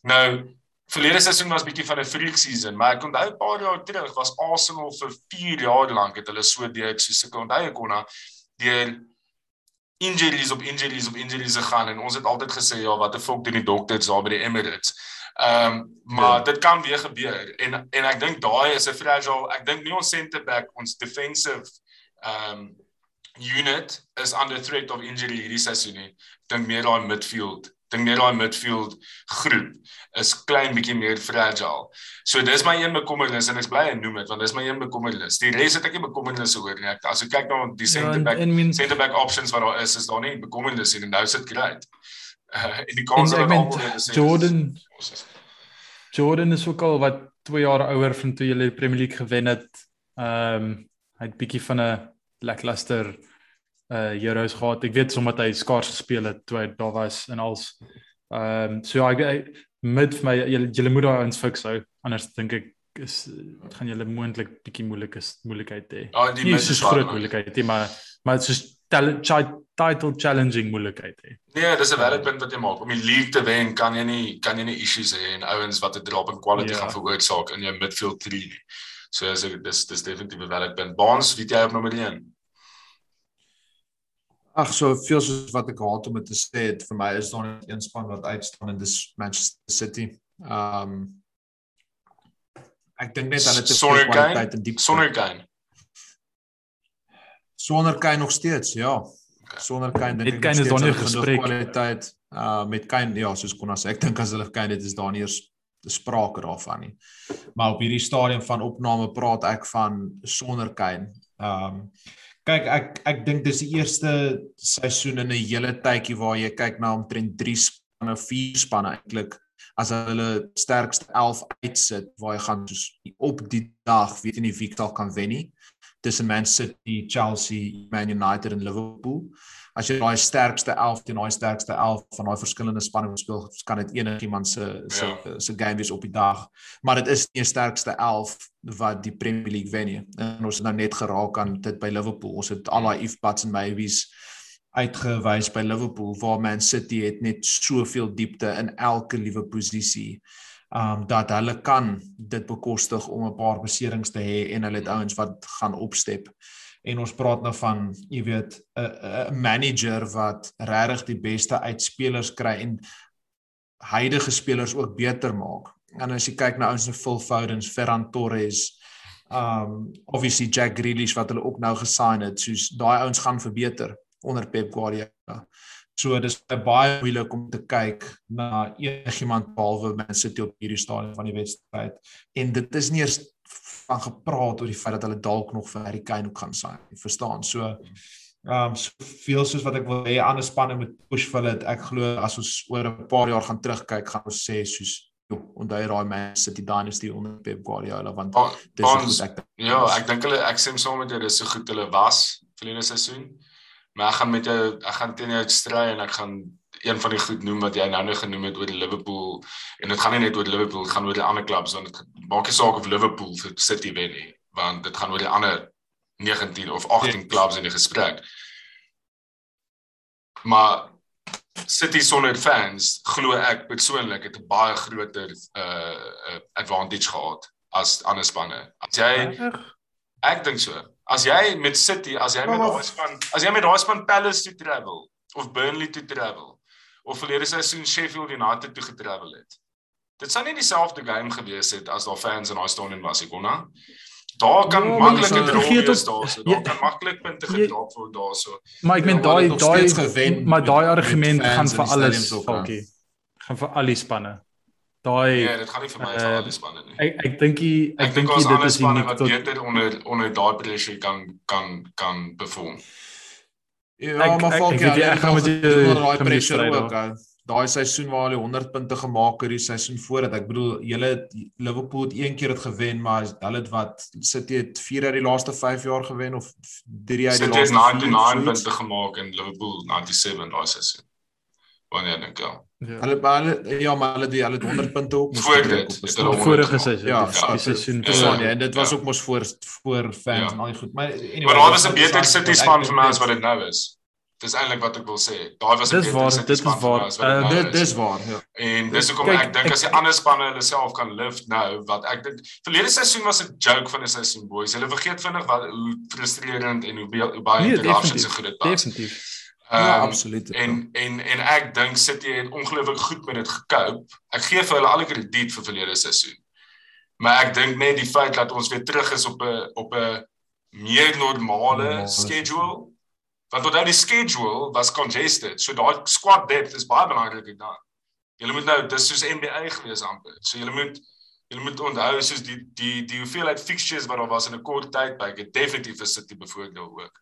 Nou verlede seisoen was bietjie van 'n freak season, maar ek onthou 'n paar jaar terug was Arsenal vir 4 jaar lank het hulle so deur so sulke onthou ek kon deur injuries op injuries op injuries gegaan en ons het altyd gesê ja, wat 'n fok doen die dokters daar by die Emirates. Ehm um, maar Ja. dit kan weer gebeur en en ek dink daai is 'n fragile. Ek dink nie ons center back ons defensive ehm um, unit is under threat of injury hierdie seisoen nie. Ek dink meer daai midfield, dink meer daai midfield groep is klein bietjie meer fragile. So dis my een bekommernis en ek bly en noem dit want dis my een bekommernis. Die res het ek nie bekommernisse oor nie. Ek as ek kyk na die Ja, center en, back en min center back options wat daar is, is daar nie bekommernis nie en nou sit great. Uh, en die en kans dat almal Jordan is- Jordan is ook al wat 2 jaar ouer van toe hulle die Premier League gewen het. Ehm um, hy het bietjie van 'n lackluster uh Euros gehad. Ek weet sommer hy skaars gespeel het toe hy daar was en als ehm um, so ja, ek, ek met vir my julle moet daai ons fix hou. Anders dink ek is gaan julle moontlik bietjie moeilik is moeilikheid hê. Ja, die mid so is groot moeilikheid nie, maar maar soos title challenging moeilikheid hê. Nee, dis 'n valid punt wat jy maak. Om die league te wen kan jy nie kan jy nie issues hê en ouens wat 'n drop in quality Ja. gaan veroorsaak in jou midfield 3 nie. So is dit dis dis definitief 'n valid punt. Baans, weet jy op nommer 1? Ag so veel soos wat ek haat om dit te sê, het, vir my is daar net een span wat uitstaan en dis Manchester City. Ehm um, ek dink net hulle het Sonder Kane? kwaliteit en diepte. Sonder Kane. Sonder Kane nog steeds, ja. Sonder Kane dink ek Kane is daar nie gesprek. kwaliteit. Uh met Kane ja, soos Konas, ek dink as hulle Kane het is daar nie eers te sprake daarvan nie. Maar op hierdie stadium van opname praat ek van sonder Kane. Ehm um, kyk ek ek dink dis die eerste seisoen in 'n hele tydjie waar jy kyk na omtrent 3 spanne, 4 spanne eintlik as hulle sterkste 11 uitsit waar jy gaan soos op die dag weet jy nie wie kan wen nie tussen Man City, Chelsea, Man United en Liverpool. As jy daai sterkste 11 teen daai sterkste 11 van daai verskillende spanne speel, kan dit enigiemand se se ja. se game wees op die dag. Maar dit is nie 'n sterkste 11 wat die Premier League wen nie. En ons het nou net geraak aan dit by Liverpool. Ons het al daai if buts and maybes uitgewys by Liverpool waar Man City het net soveel diepte in elke liewe posisie um dat hulle kan dit bekostig om 'n paar beserings te hê en hulle het ouens wat gaan opstep. En ons praat nou van, jy weet, 'n manager wat regtig die beste uit spelers kry en huidige spelers ook beter maak. En as jy kyk na ouens so Phil Foden, Ferran Torres, um obviously Jack Grealish wat hulle ook nou gesign het, soos daai ouens gaan verbeter onder Pep Guardiola. So dis baie moeilik om te kyk na enigiemand behalwe Man City op hierdie stadium van die wedstryd. En dit is nie eers van gepraat oor die feit dat hulle dalk nog vir Harry Kane ook gaan sign. Verstaan? So ehm um, soveel soos wat ek wil hê ander spanne moet push vir dit. Ek glo as ons oor 'n paar jaar gaan terugkyk, gaan ons sê soos Jo, en daai Man City dynasty onder Pep Guardiola want dis goed ek Ja, ek dink hulle ek sê saam met jou dis so goed hulle was verlede seisoen. Maar ek gaan met jou ek gaan teen jou stry en ek gaan een van die goed noem wat jy nou nou genoem het oor Liverpool en dit gaan nie net oor Liverpool, dit gaan oor die ander klubs want dit maak nie saak of Liverpool vir City wen nie, want dit gaan oor die ander 19 of 18 klubs in die gesprek. Maar City sonder fans glo ek persoonlik het 'n baie groter uh advantage gehad as ander spanne. As jy ek dink so. As jy met City, as jy met daai span, as jy met daai span Palace toe travel of Burnley toe travel of verlede seisoen Sheffield United toe getravel het. Dit sou nie dieselfde game gewees het as daar fans in daai stadion was, ek kon nou. Daar kan ja, maklik 'n draw wees daar, so daar ja, kan maklik punte gedrop word daarso. Maar ek meen daai daai maar daai argument gaan vir alles, Falkie. Gaan vir al die spanne daai Nee, dit gaan nie vir my uh, vir al die spanne nie. Ek ek dink ek, ek dink dit is nie wat tot... beter onder onder daai pressure kan kan kan perform. Ja, ek, maar volk ja, ek gaan met daai pressure ook. Daai seisoen waar hulle 100 punte gemaak het, die seisoen voor dit. Ek bedoel, julle Liverpool het een keer dit gewen, maar hulle het wat City het 4 uit die laaste 5 jaar gewen of 3 uit die laaste 99 punte gemaak en Liverpool 97 daai seisoen. Wanneer dink jy? Ja. Hulle hulle ja, maar hulle die hulle 100 punte ook moes voor dit. Die vorige seisoen. Ja, die seisoen voor ja, en dit was ja. ook mos voor voor fans en al goed. Maar anyway, maar daar was 'n beter City span vir my as wat dit nou is. Dis eintlik wat ek wil sê. Daai was 'n beter City span vir my as wat dit nou is. Dit dis waar, ja. En dis hoekom ek dink as die ander spanne hulle self kan lift nou, wat ek dink verlede seisoen was 'n joke van 'n seisoen boys. Hulle vergeet vinnig wat hoe frustrerend en hoe baie nee, interruptions so goed dit was. Definitief. Um, ja, absoluut. En en en ek dink City het ongelooflik goed met dit gekoop. Ek gee vir hulle alle krediet vir verlede seisoen. Maar ek dink net die feit dat ons weer terug is op 'n op 'n meer normale ja, schedule. Want onthou die schedule was congested. So daai squad depth is baie belangrik dan. Julle moet nou dis soos NBA gewees amper. So julle moet julle moet onthou soos die die die hoeveelheid fixtures wat daar was in 'n kort tydperk, het definitief vir City bevoordeel ook.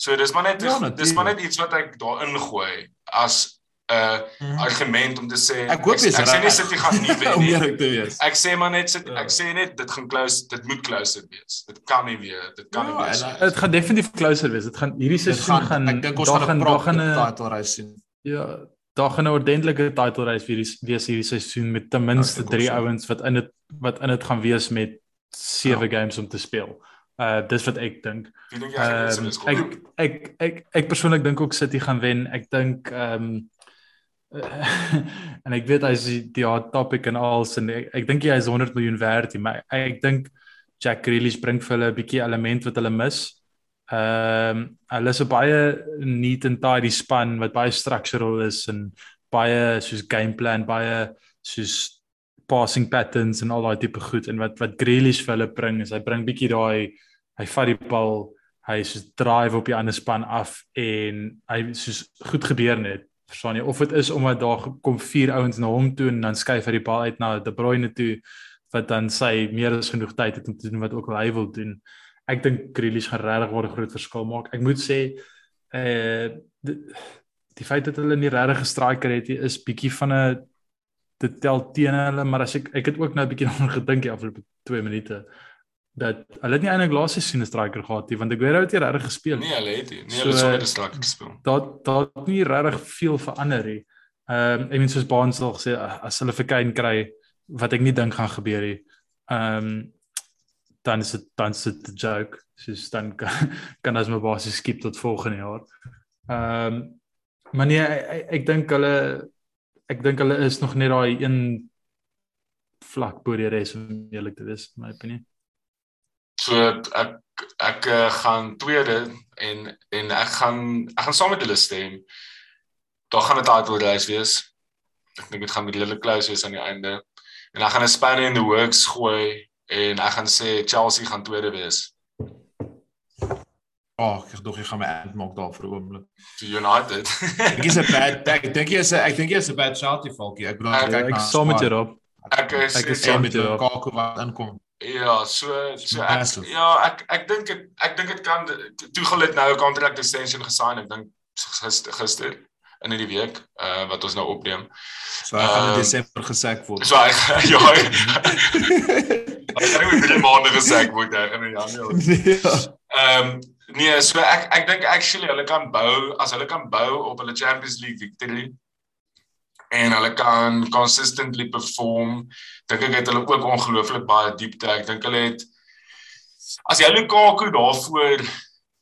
So dis maar net ja, dis maar net iets wat ek daarin gooi as 'n uh, mm. argument om te sê ek hoop jy ek, ek sê nie City gaan nie [laughs] wen nie. ek sê maar net sit, ek sê net dit gaan close dit moet closer wees. Dit kan nie weer dit kan ja, nie wees. Dit gaan definitief closer wees. Dit gaan hierdie seisoen gaan ek dink ons gaan 'n gaan 'n title race sien. Ja, daar gaan 'n ordentlike title race vir hierdie wees hierdie seisoen met ten minste 3 ja, ouens wat in dit wat in dit gaan wees met 7 ja. games om te speel. Uh dis wat ek dink. Ehm um, ek ek ek ek persoonlik dink ook City gaan wen. Ek dink ehm um, [laughs] en ek weet hy's die hot topic en als en ek, ek dink hy is 100 miljoen werd, maar ek, ek dink Jack Grealish bring vir hulle 'n bietjie element wat hulle mis. Ehm um, hulle is 'n baie neat and tidy span wat baie structural is en baie soos game plan, baie soos passing patterns en al daai tipe goed en wat wat Grealish vir hulle bring is hy bring bietjie daai hy vat die bal, hy soos drive op die ander span af en hy soos goed gebeur net. Verstaan jy? Of dit is omdat daar kom vier ouens na hom toe en dan skuif hy die bal uit na De Bruyne toe wat dan sy meer as genoeg tyd het om te doen wat ook al hy wil doen. ek dink Grealish gaan regtig 'n groot verskil maak. Ek moet sê uh die, die feit dat hulle nie regtig 'n striker het nie is bietjie van 'n dit tel teen hulle, maar as ek ek het ook nou 'n bietjie [laughs] daaroor gedink die afgelope 2 minute dat hulle het nie eintlik laaste seisoen 'n striker gehad nie want Aguero het nie regtig gespeel nie. Nee, hulle het nie. Nee, hulle so, sonder 'n striker gespeel. Daar het nie regtig veel verander nie. Ehm um, ek meen soos Baans al gesê as hulle vir Kane kry wat ek nie dink gaan gebeur nie. Ehm um, dan is dit dan is dit 'n joke. Soos dan [laughs] kan, kan as my basis skip tot volgende jaar. Ehm um, maar nee, ek, ek, dink hulle ek dink hulle is nog net daai een vlak bo die res om eerlik te wees, my opinie. So ek ek uh, gaan tweede en en ek gaan ek gaan saam met hulle stem. Daar gaan 'n title race wees. Ek dink dit gaan met hulle close wees aan die einde. En ek gaan 'n spanner in the works gooi en ek gaan sê Chelsea gaan tweede wees. Ag, oh, ek dink jy gaan my end maak daar vir 'n oomblik. To United. ek is 'n bad ek dink jy is 'n ek dink jy is 'n bad Chelsea volkie. Ek bedoel ek ek saam met jou op. Ek is ek is saam met jou. Kaku wat inkom. Ja, so so ek ja, ek ek dink ek ek dink dit kan toegel het nou 'n contract extension gesign ek dink gister gister in hierdie week uh wat ons nou opneem. So hy gaan in um, Desember gesek word. So hy [laughs] ja. Hy [laughs] gaan nie meer maande gesek word hy in Januarie. [laughs] Ja. Ehm nee, so ek ek dink actually hulle kan bou as hulle kan bou op hulle Champions League victory en hulle kan consistently perform. Dink ek het hulle ook ongelooflik baie diepte. Ek dink hulle het as jy Lukaku daarvoor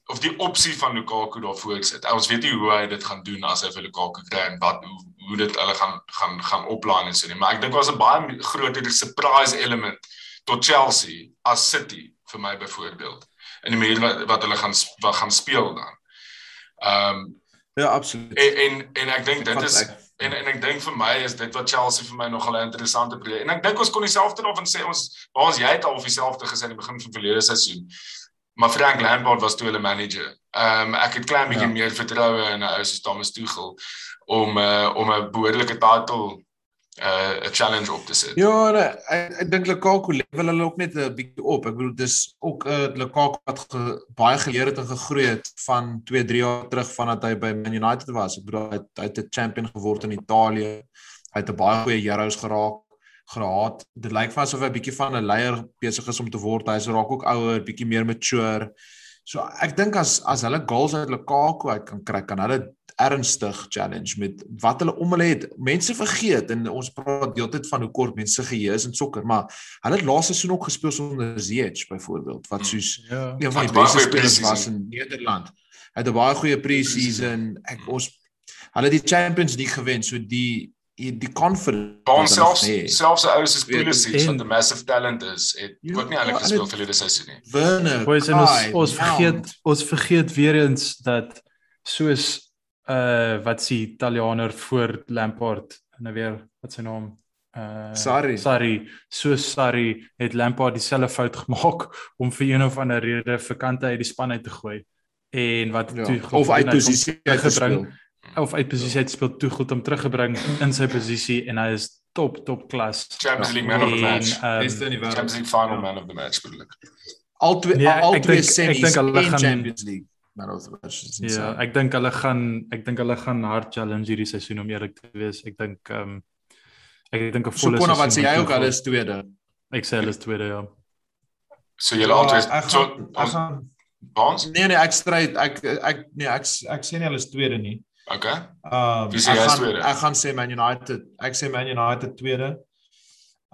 of die opsie van Lukaku daarvoor sit. Ons weet nie hoe hy dit gaan doen as hy vir Lukaku kry en wat hoe hoe dit hulle gaan gaan gaan oplaan en so nie. Maar ek dink was 'n baie groter surprise element tot Chelsea as City vir my byvoorbeeld. In die manier wat wat hulle gaan wat gaan speel dan. Ehm um, ja, absoluut. En en, en ek dink dit is ek, En en ek dink vir my is dit wat Chelsea vir my nogal 'n interessante projek. En ek dink ons kon dieselfde daarvan sê ons waar ons jy het al of dieselfde gesê aan die begin van verlede seisoen. Maar Frank Lampard was toe hulle manager. Ehm um, ek het klein bietjie ja. meer vertroue in 'n ou soos Thomas Tuchel om uh, om 'n behoorlike titel uh 'n challenge op te sit. Ja, nee, ek ek dink Lukaku level hulle ook net 'n bietjie op. Ek bedoel dis ook 'n uh, Lukaku wat ge, baie geleer het en gegroei het van 2, 3 jaar terug vandat hy by Man United was. Ek bedoel hy het 'n champion geword in Italië. Hy het 'n baie goeie heroes geraak gehad. Dit lyk vir asof hy 'n bietjie van 'n leier besig is om te word. Hy's raak ook ouer, bietjie meer mature. So ek dink as as hulle goals uit Lukaku uit kan kry, kan hulle ernstig challenge met wat hulle om hulle het. Mense vergeet en ons praat deeltyd van hoe kort mense geheue is in sokker, maar hulle het laaste seisoen ook gespeel sonder Ziyech byvoorbeeld wat hmm. soos ja. een van die beste spelers was in Nederland. Hy het 'n baie goeie pre-season. Ek ons hulle die Champions League gewen, so die die confidence ons selfs selfs se ouers is Pulisic wat 'n massive talent is het ja, ook nie eintlik gespeel vir hulle seisoen nie. Werner, ons ons vergeet ons vergeet weer eens dat soos uh wat s'ie Italianer voor Lampard nou weer wat sy naam uh Sarri. Sarri. So Sarri het Lampard dieselfde fout gemaak [laughs] om vir een of ander rede vir kante uit die span uit te gooi en wat ja, toe of uit posisie gebring of uit posisie uit speel toe goed om teruggebring in sy posisie en hy is top top klas. Champions League man of the match. um, Champions League final ja. man of the match bedoelik al twee nee, al twee semis in Champions League of versus Ja, ek dink hulle gaan ek dink hulle gaan hard challenge hierdie seisoen om eerlik te wees. Ek dink ehm um, ek dink 'n volle seisoen. So wat sê jy ook alles tweede? Ek sê alles tweede ja. So julle altyd so ons Bonds? Nee nee, ek stryd ek ek nee ek ek sê nie alles tweede nie. Okay. Ehm um, ek gaan ek gaan sê Man United. Ek sê Man United tweede.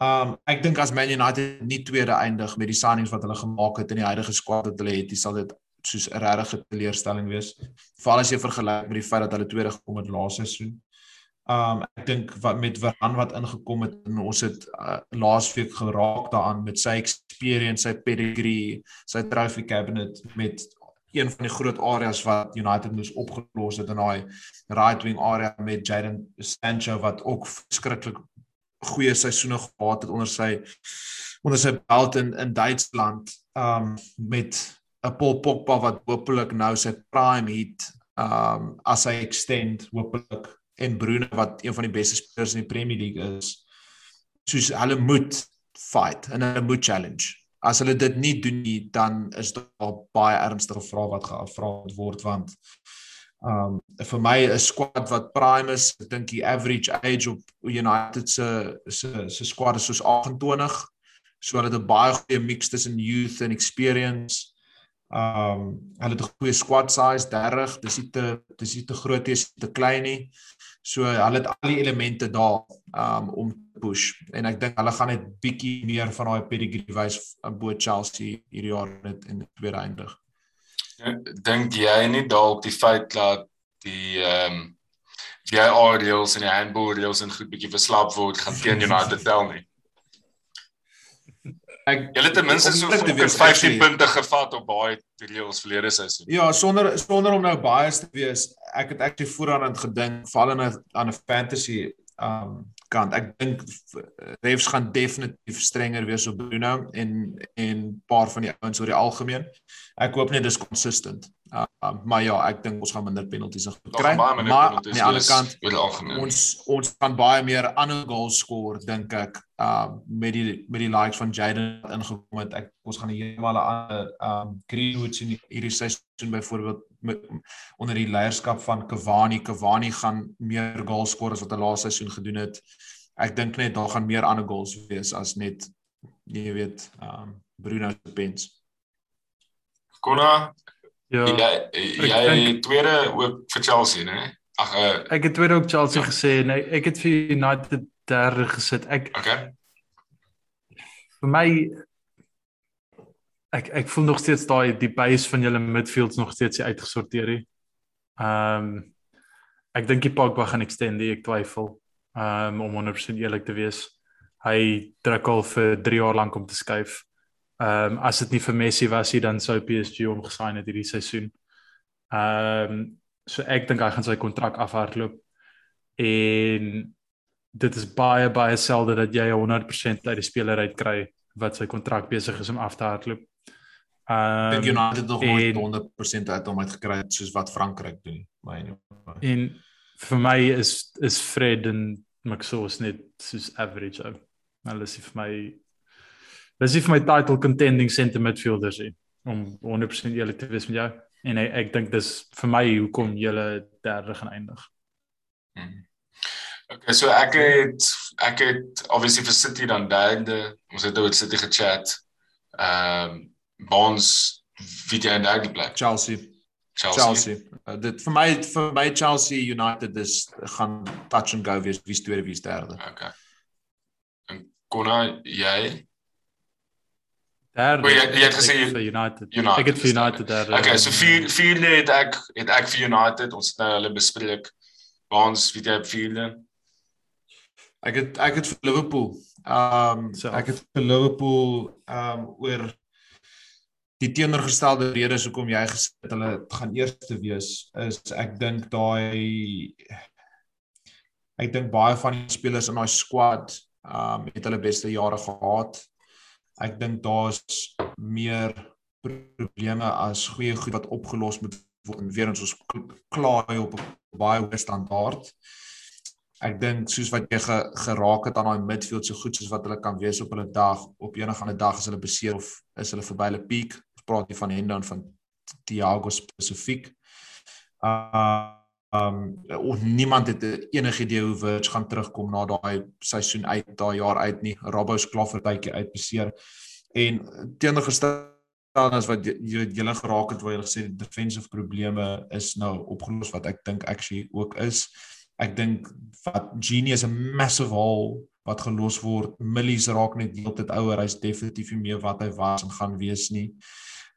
Ehm um, ek dink as Man United nie tweede eindig met die signings wat hulle gemaak het in die huidige squad wat hulle het, dis sal dit soos 'n regte teleurstelling wees. Veral as jy vergelyk met die feit dat hulle tweede gekom het laaste seisoen. Um ek dink wat met Varane wat ingekom het en ons het uh, laasweek geraak daaraan met sy experience, sy pedigree, sy trophy cabinet met een van die groot areas wat United moes opgelos het in daai right wing area met Jadon Sancho wat ook verskriklik goeie seisoene gehad het onder sy onder sy belt in in Duitsland um met 'n Paul Pogba wat hopelik nou sy prime hit um as hy extend hopelik en Bruno wat een van die beste spelers in die Premier League is. Soos hulle moet fight en hulle moet challenge. as hulle dit nie doen nie, dan is daar baie ernstige vrae wat gevra word want um vir my 'n squad wat prime is, ek dink die average age op United se se se squad is soos 28. So hulle het 'n baie goeie mix tussen youth en experience. Um hulle het 'n goeie squad size 30. Dis nie te dis nie te groot nie, te klein nie. So hulle het al die elemente daar um om te push en ek dink hulle gaan net bietjie meer van daai pedigree wys bo Chelsea hierdie jaar net in die tweede eindig. Dink jy nie dalk die feit dat die ehm um, VAR reels en die handball reels en goed bietjie verslap word gaan teen United tel nie? Ek hulle ten minste so 15 punte gevat op baie reels verlede seisoen. Ja, sonder sonder om nou baie te wees, ek het actually vooraan gedink val in 'n aan 'n fantasy um kant. Ek dink refs gaan definitief strenger wees op Bruno en en paar van die ouens oor die algemeen. Ek hoop net dis consistent. Uh, maar ja, ek dink ons gaan minder penalties kry. Maar aan die ander kant ons ons kan baie meer ander goals skoor dink ek uh met die met die likes van Jaden ingekom het. Ek ons gaan heeltemal 'n ander um Greenwood sien hierdie seisoen byvoorbeeld met onder die leierskap van Cavani. Cavani gaan meer goals skoor as wat hy laaste seisoen gedoen het. Ek dink net daar gaan meer ander goals wees as net jy weet um Bruno se pens. Konna Ja. Jy jy tweede ook vir Chelsea, né? Ag uh, ek het tweede ook Chelsea ja. gesê en ek, ek het vir United derde gesit. Ek Okay. Vir my ek ek voel nog steeds daai die base van julle midfields nog steeds uitgesorteer hier. Ehm um, ek dink die Pogba gaan extend, ek twyfel. Ehm um, om 100% eerlik te wees. Hy druk al vir 3 jaar lank om te skuif. Ehm um, as dit nie vir Messi was nie dan sou PSG hom gesign het hierdie seisoen. Ehm um, so ek dink hy gaan sy kontrak afhardloop en dit is baie baie selde dat jy 100% uit die speler uit kry wat sy kontrak besig is om af te hardloop. Um, United nog nooit 100% uit hom uit gekry het soos wat Frankryk doen, my en en vir my is is Fred en Maxos net soos average. Hulle is vir my Dis vir my title contending center midfielders hier om 100% eerlik te wees met jou en ek, ek dink dis vir my hoekom julle derde gaan eindig. Hmm. Okay, so ek het ek het obviously vir City dan derde, ons het oor City gechat. Ehm um, Bonds wie die en derde plek. Chelsea. Chelsea. Chelsea. Uh, dit vir my vir my Chelsea United is gaan touch and go wees wie tweede wie derde. Okay. En Konna jy Derde. Oh, jy, jy het gesê vir United. United. Ek het vir United derde. Okay, so vier vierde het ek het ek vir United. Ons het nou hulle bespreek. Waans weet jy op vierde? Ek het ek het vir Liverpool. Ehm um, ek het vir Liverpool ehm um, oor die teenoorgestelde redes hoekom jy gesê het hulle gaan eerste wees is ek dink daai ek dink baie van die spelers in daai squad um, het hulle beste jare gehad ek dink daar's meer probleme as goeie goed wat opgelos moet word en weer ons klaai op 'n baie hoë standaard. Ek dink soos wat jy ge, geraak het aan daai midfield so goed soos wat hulle kan wees op hulle dag op enige ander dag as hulle beseer of is hulle verby hulle piek. Praat nie van Hendo en van Thiago spesifiek. Uh Um niemand het enige idee hoe Virgil gaan terugkom na daai seisoen uit, daai jaar uit nie. Robbo's klaar vir tydjie uit beseer. En teenoorgestel as wat jy julle geraak het waar jy gesê die defensive probleme is nou opgelos wat ek dink actually ook is. Ek dink wat Genius 'n massive hole wat gelos word. Millies raak net heeltyd ouer. Hy's definitief nie meer wat hy was en gaan wees nie.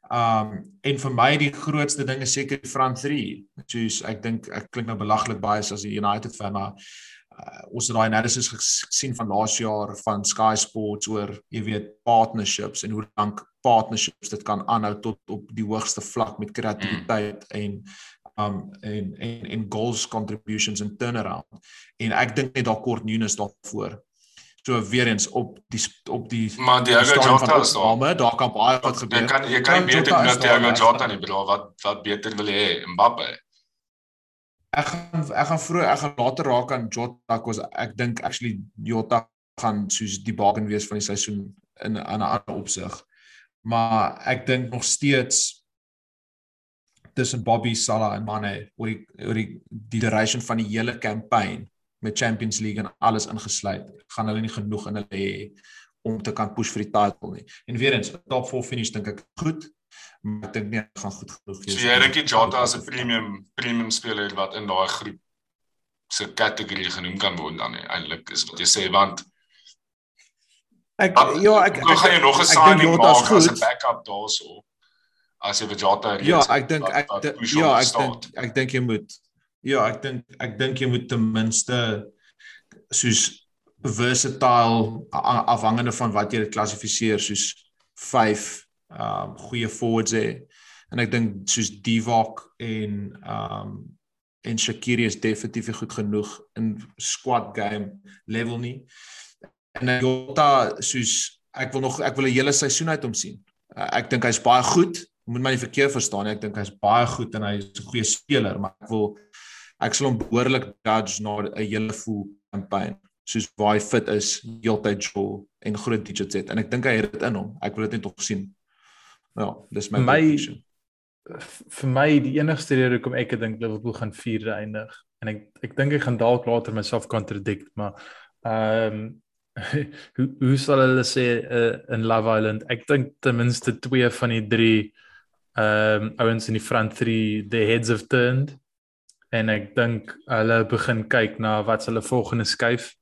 Um en vir my die grootste ding is seker front 3. Soos ek dink ek klink nou belaglik baie as 'n United fan maar uh, ons het daai analysis gesien van laas jaar van Sky Sports oor jy weet partnerships en hoe lank partnerships dit kan aanhou tot op die hoogste vlak met kreatiwiteit en um en en en goals contributions and turnaround. En ek dink net daar kort Nunes daarvoor. So weer eens op die op die Maar Diego Jota is daar. Daar kan baie wat gebeur. Jy kan jy kan beter doen met Diego Jota nie, bro. Wat wat beter wil hê? Mbappe. Ek gaan ek gaan vroeg ek gaan later raak aan Jota kos ek dink actually Jota gaan soos die baken wees van die seisoen in 'n ander opsig. maar ek dink nog steeds tussen Bobby Salah en Mane oor die oor die die duration van die hele campaign met Champions League en alles ingesluit, gaan hulle nie genoeg in hulle hê om te kan push vir die title nie. En weer eens, top 4 finish dink ek goed, maar ek dink nie dit gaan goed genoeg wees. So jy dink Jota as 'n premium premium speler wat in daai groep se kategorie genoem kan word dan eintlik is wat jy sê want ek ja ek ek gaan jy nog 'n signing maak as 'n backup daarso as jy vir Jota reeds Ja, ek dink ek ja, ek dink ek dink jy moet Ja, ek dink ek dink jy moet ten minste soos versatile afhangende van wat jy dit klassifiseer soos 5 um goeie forwards hê. En ek dink soos Divock en um en Shaqiri is definitief goed genoeg in squad game level nie. En Jota soos ek wil nog ek wil 'n hele seisoen uit hom sien. Ek dink hy's baie goed. Moet my nie verkeerd verstaan nie. Ek dink hy's baie goed en hy's 'n goeie speler, maar ek wil ek sal hom behoorlik judge na 'n hele full campaign soos waar hy fit is heeltyd jol en groot digits het en ek dink hy het dit in hom. Ek wil dit net nog sien. Ja dis my my vir my die enigste rede hoekom ek dink Liverpool gaan 4de eindig en ek ek dink ek gaan dalk later myself contradict maar ehm um, [laughs] hoe hoe sal hulle sê uh, in Love Island? Ek dink ten minste twee van die drie ehm um, ouens in die front 3 the heads have turned en ek dink hulle begin kyk na wat hulle volgende skuif.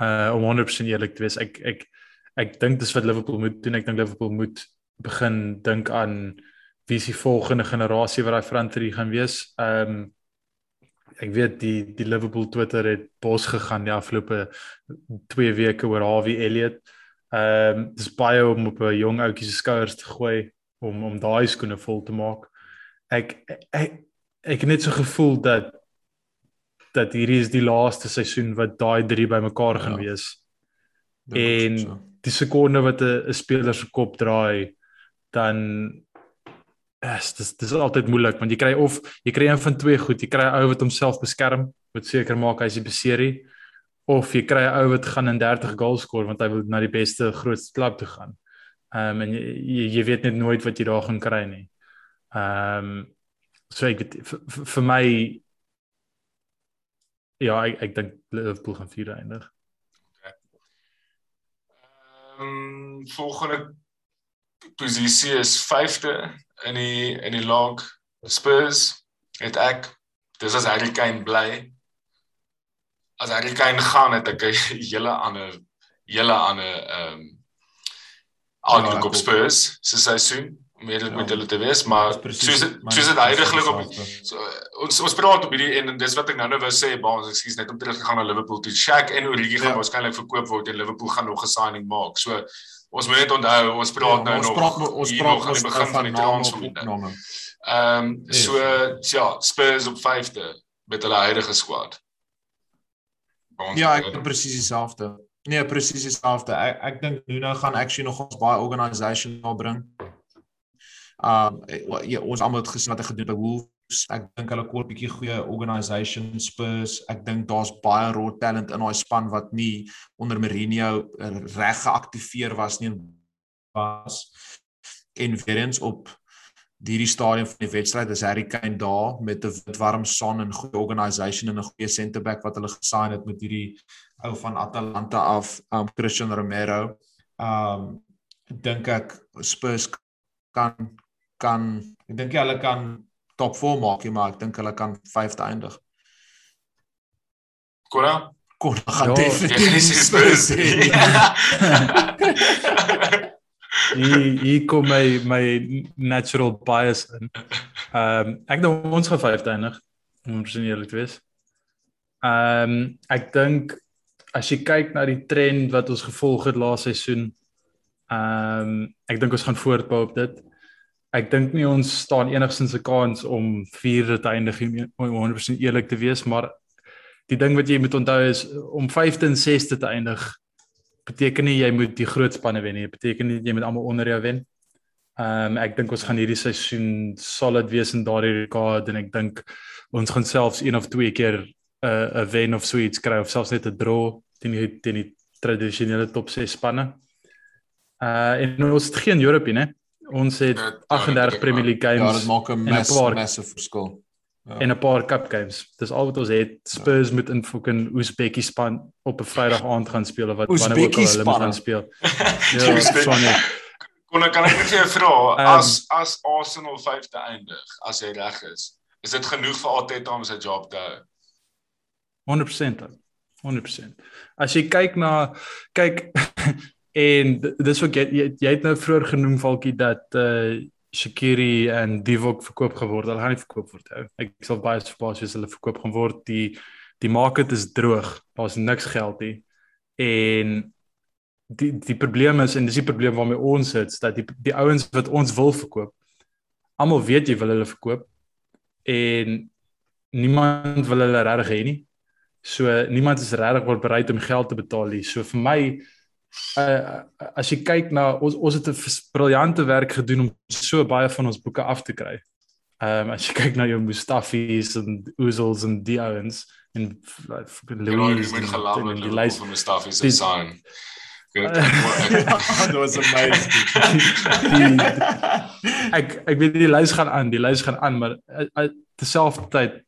Uh om 100% eerlik te wees, ek ek ek dink dis wat Liverpool moet doen. Ek dink Liverpool moet begin dink aan wie is die volgende generasie wat daai front three gaan wees. Um ek weet die die Liverpool Twitter het bos gegaan die afgelope 2 weke oor Harvey Elliott. Um dis baie om op 'n jong ouetjie se skouers te gooi om om daai skoene vol te maak. Ek ek ek het net so gevoel dat dat hierdie is die laaste seisoen wat daai drie bymekaar gaan ja. wees. En so. die sekonde wat 'n speler se kop draai dan is dis dis is altyd moeilik want jy kry of jy kry een van twee goed, jy kry 'n ou wat homself beskerm, wat seker maak hy's die beserie of jy kry 'n ou wat gaan in 30 goals skoor want hy wil na die beste grootste klub toe gaan. Ehm um, en jy, jy weet net nooit wat jy daar gaan kry nie. Ehm um, weet vir, vir my ja ek ek dink Liverpool gaan vier eindig. Okay. Ehm um, volgende posisie is 5de in die in die log Spurs het ek dis as Harry Kane bly. As Harry Kane gaan het ek 'n [laughs] hele ander hele ander ehm um, aanloop op Spurs se seisoen meer ja. te wees maar soos soos dit heidaglik op so, ons ons praat op hierdie en dis wat ek nou nou wou sê baas ekskuus net om terug te gaan na Liverpool toe. Shaq en Origi ja. gaan waarskynlik verkoop word en Liverpool gaan nog 'n signing maak. So ons moet net onthou ons praat ja, nou ons nog praat, ons praat ons begin van die transfer ehm so ja Spurs op 5de met hulle huidige squad. Ja ek het presies dieselfde. Nee presies dieselfde. Ek ek dink Nuno gaan actually nog ons baie organisation daar bring Um ja, ons almal het gesien wat hy gedoen het by Wolves. Ek dink hulle 'n bietjie goeie organisation Spurs. Ek dink daar's baie raw talent in daai span wat nie onder Mourinho reg geaktiveer was nie was en weer eens op hierdie stadium van die wedstryd is Harry Kane daar met 'n wit warm son en goeie organisation en 'n goeie center back wat hulle gesign het met hierdie ou van Atalanta af, um Christian Romero. Um dink ek Spurs kan kan ek dink hulle kan top 4 maak, maar ek dink hulle kan 5de eindig. Kora? Kora gaan ja, definitief Spurs hê. Hier kom my my natural bias in. Ehm um, ek dink ons gaan 5de eindig om presies eerlik te wees. Ehm um, ek dink as jy kyk na die trend wat ons gevolg het laaste seisoen, ehm um, ek dink ons gaan voortbou op dit ek dink nie ons staan enigstens 'n kans om eindig om 100% eerlik te wees, maar die ding wat jy moet onthou is om 5de en 6de te eindig beteken nie jy moet die groot spanne wen nie, dit beteken nie jy moet almal onder jou wen. Ehm um, ek dink ons gaan hierdie seisoen solid wees in daardie rekord en ek dink ons gaan selfs een of twee keer 'n uh, 'n wen of so iets kry of selfs net 'n draw teen die teen die tradisionele top 6 spanne. Uh en ons het geen Europie, né? Ons het Ja, ja, 38 dit Premier League Ja, games dit maak 'n en 'n massive paar- massive verskil. Ja. en 'n paar cup games. Dis al wat ons het. Spurs moet in fucking Uzbekistan op 'n Vrydag aand gaan speel of wat wanneer ook al hulle moet gaan speel. [laughs] Ja, net. Kon ek kan ek net vir jou vra Ehm, as as Arsenal 5de eindig, as hy reg is, is dit genoeg vir Arteta om sy job te hou? 100% dan. 100%. As jy kyk na kyk [laughs] en dis ook jy jy, het nou vroeër genoem Falkie dat uh Shakiri en Divock verkoop geword. Hulle gaan nie verkoop word hou. Ek sal baie verbaas wees as hulle verkoop gaan word. Die die market is droog. Daar's niks geld nie. En die die probleem is en dis die probleem waarmee ons sit, dat die die ouens wat ons wil verkoop, almal weet jy wil hulle verkoop en niemand wil hulle regtig hê nie. So niemand is regtig bereid om geld te betaal nie. So vir my uh, as jy kyk na ons ons het 'n briljante werk gedoen om so baie van ons boeke af te kry. Ehm um, as jy kyk na jou Mustafis en Oozels en die ouens en like, met en, en, en die die lys van Mustafi se die- sign. Ek weet [laughs] That [laughs] was amazing. die, ek ek weet die lys gaan aan, die lys gaan aan, maar uh, uh, terselfdertyd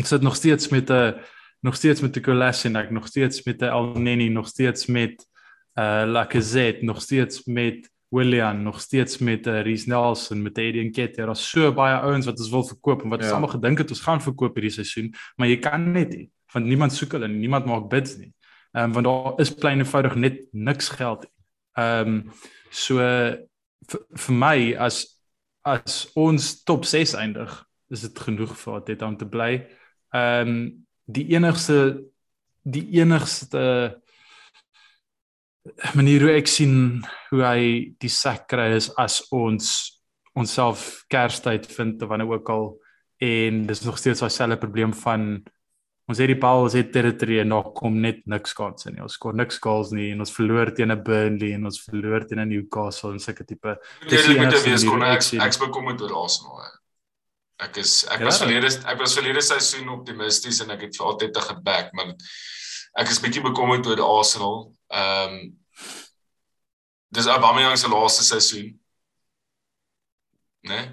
ek sit nog steeds met 'n nog steeds met 'n Kolasinac, nog steeds met 'n Elneny, nog steeds met uh Lacazette, nog steeds met Willian, nog steeds met uh, Reece Nelson, met Aiden Ketter. Daar's so baie ouens wat ons wil verkoop en wat ons Ja. almal gedink het ons gaan verkoop hierdie seisoen, maar jy kan net nie, want niemand soek hulle nie, niemand maak bids nie. Ehm um, want daar is plain eenvoudig net niks geld. Ehm um, so vir, my as as ons top 6 eindig, is dit genoeg vir dit om te bly. Ehm um, die enigste die enigste manier hoe ek sien hoe hy die sak kry is as ons onsself Kerstyd vind of wanneer ook al en dis nog steeds daai selfe probleem van ons het die bal, ons het territory en daar kom net niks kans in nie. Ons skoor niks goals nie en ons verloor teen 'n Burnley en ons verloor teen 'n Newcastle en sulke tipe Dis die moet enigste wees kon ek ek ek's bekommerd oor Arsenal. Ek is ek Ja. was verlede ek was verlede seisoen optimisties en ek het vir altyd te geback, maar ek is bietjie bekommerd oor Arsenal. Ehm um, Dis Aubameyang se laaste seisoen. Né? Nee?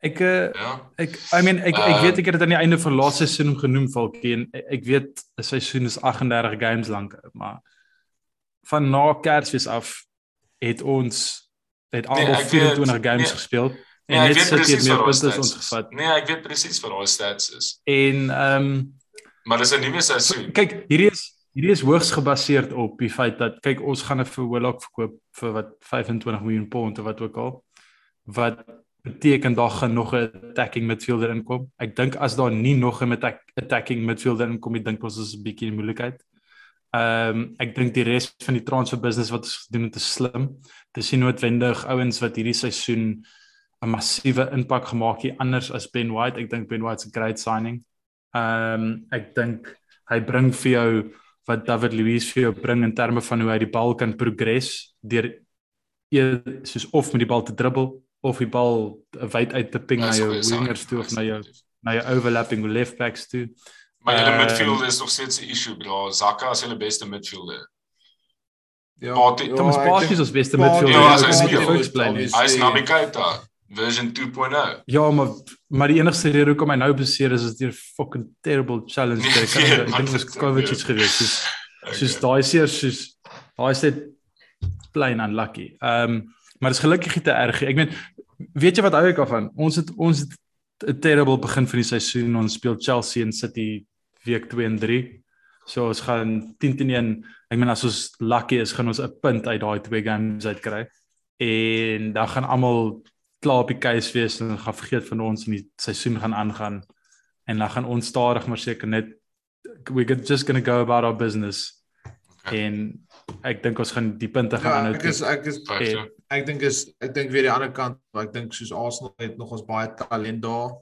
ek uh, Ja. Ek I mean ek ek Ehm, weet ek het dit aan die einde van laaste seisoen genoem Falkie en ek ek weet 'n seisoen is 38 games lank maar van na Kersfees af het ons het al Nee, nee, ek weet- 24 games nee. gespeel Nee, en ek net sit hier presies meer punte as ons gevat Nee, ek weet presies wat daai stats is. en ehm um, Maar dis 'n nuwe seisoen. kyk hierdie is hierdie is hoogs gebaseer op die feit dat kyk ons gaan 'n Willock verkoop vir wat 25 miljoen pond of wat ook al wat beteken daar gaan nog 'n attacking midfielder inkom. Ek dink as daar nie nog 'n attack, attacking midfielder inkom, ek dink ons is 'n bietjie in moeilikheid. Ehm um, ek dink die res van die transfer business wat ons gedoen het is slim. Dis nie noodwendig ouens wat hierdie seisoen 'n massiewe impak gemaak het anders as Ben White. Ek dink Ben White's a great signing. Ehm um, ek dink hy bring vir jou wat David Luiz vir jou bring in terme van hoe hy die bal kan progress deur e- soos of met die bal te dribbel of die bal wyd uit te ping na Dis 'n jou wingers toe of na jou na jou overlapping left backs toe. Maar julle Ehm, midfield is nog steeds 'n issue, bro. Zaka is hulle beste midfielder. Ja, Partey- Thomas Partey is ons beste midfielder. Ja, hy kan nie speel. Hy is Naby Keita version 2.0. Ja, maar maar die enigste rede hoekom hy nou beseer is is deur fucking terrible challenge. Nee, Ek kan nee, ek dink dit was dit- COVID iets gewees. Soos [laughs] soos Okay. daai seer soos daai is net plain unlucky. Ehm um, maar dis gelukkig nie te erg nie. Ek meen weet jy wat hou ek af van? Ons het ons het 'n terrible begin van die seisoen. Ons speel Chelsea en City week 2 en 3. So ons gaan 10 teen 1. Ek meen as ons lucky is, gaan ons 'n punt uit daai twee games uitkry. En dan gaan almal klaar op die keus wees en gaan vergeet van ons en die seisoen gaan aangaan. En dan gaan ons stadig maar seker net we get just going to go about our business. Okay. En ek dink ons gaan die punte gaan Ja, aanhou. ek is ek is Vyfde. ek dink is ek dink weer die ander kant, maar ek dink soos Arsenal het nog ons baie talent daar.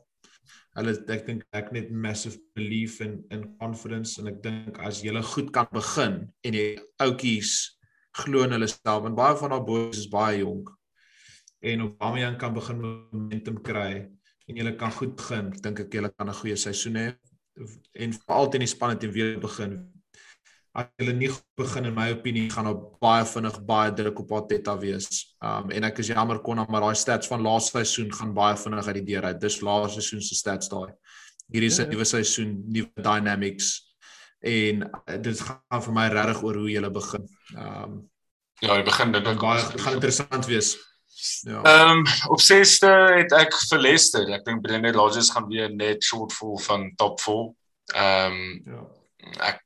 Hulle ek dink ek net massive belief in in confidence en ek dink as jy goed kan begin en die outjies glo in hulle self en baie van daai boys is baie jonk. En Aubameyang kan begin momentum kry en jy kan goed begin, dink ek jy kan 'n goeie seisoen hê en veral teen die spanne teen weer begin as hulle nie begin in my opinie gaan op baie vinnig baie druk op Arteta wees. Um en ek is jammer kon maar daai stats van laaste seisoen gaan baie vinnig uit die deur uit. Dis laaste seisoen se stats daai. Hierdie is 'n ja, nuwe seisoen, nuwe dynamics en uh, dit gaan vir my regtig oor hoe jy begin. Um ja, jy begin dit baie gaan interessant wees. Ja. Ehm um, op 6ste het ek vir Leicester. Ek dink Brendan Rodgers gaan weer net shortfall van top 4. Ehm um, ja. Ek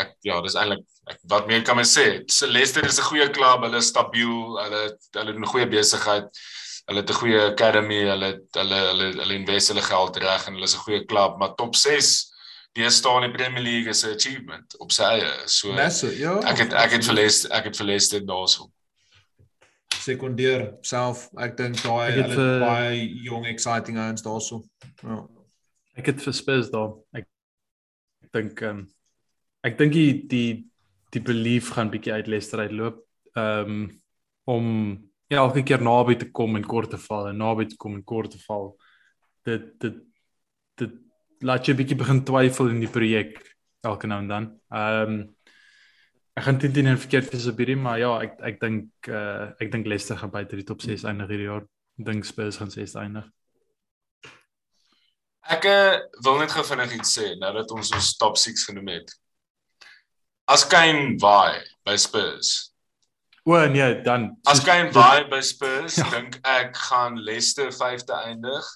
ek ja, dis eintlik wat meer kan my sê. Leicester is 'n goeie klub, hulle is stabiel, hulle hulle doen goeie besigheid. Hulle het 'n goeie academy, hulle hulle hulle hulle invest hulle geld reg en hulle is 'n goeie klub, maar top 6 die staan in die Premier League is 'n achievement op sy eie. So Messe, ja, ek het ek het verlees ek het verlees dit daarso. Sekondeer self, ek dink daai hulle baie jong exciting ouens daarso. Ja. Ek het vir Spurs daar. Ek ek dink ehm um, ek dink die die die belief gaan bietjie uit Leicester uitloop. Ehm um, om ja, elke keer naby te kom en kort te val en naby te kom en kort te val. Dit dit dit laat jy bietjie begin twyfel in die projek elke nou en dan. Ehm um, ek gaan dit nie verkeerd vir Sabiri, maar ja, ek ek dink uh ek dink Leicester gaan buite die top 6 eindig hierdie jaar. Dink Spurs gaan 6 eindig. Ek uh, wil net gou vinnig iets sê nou dat ons ons top 6 genoem het as Kane vaai by Spurs. O nee, dan as Kane vaai by Spurs, [laughs] ja. dink ek gaan Leicester 5de eindig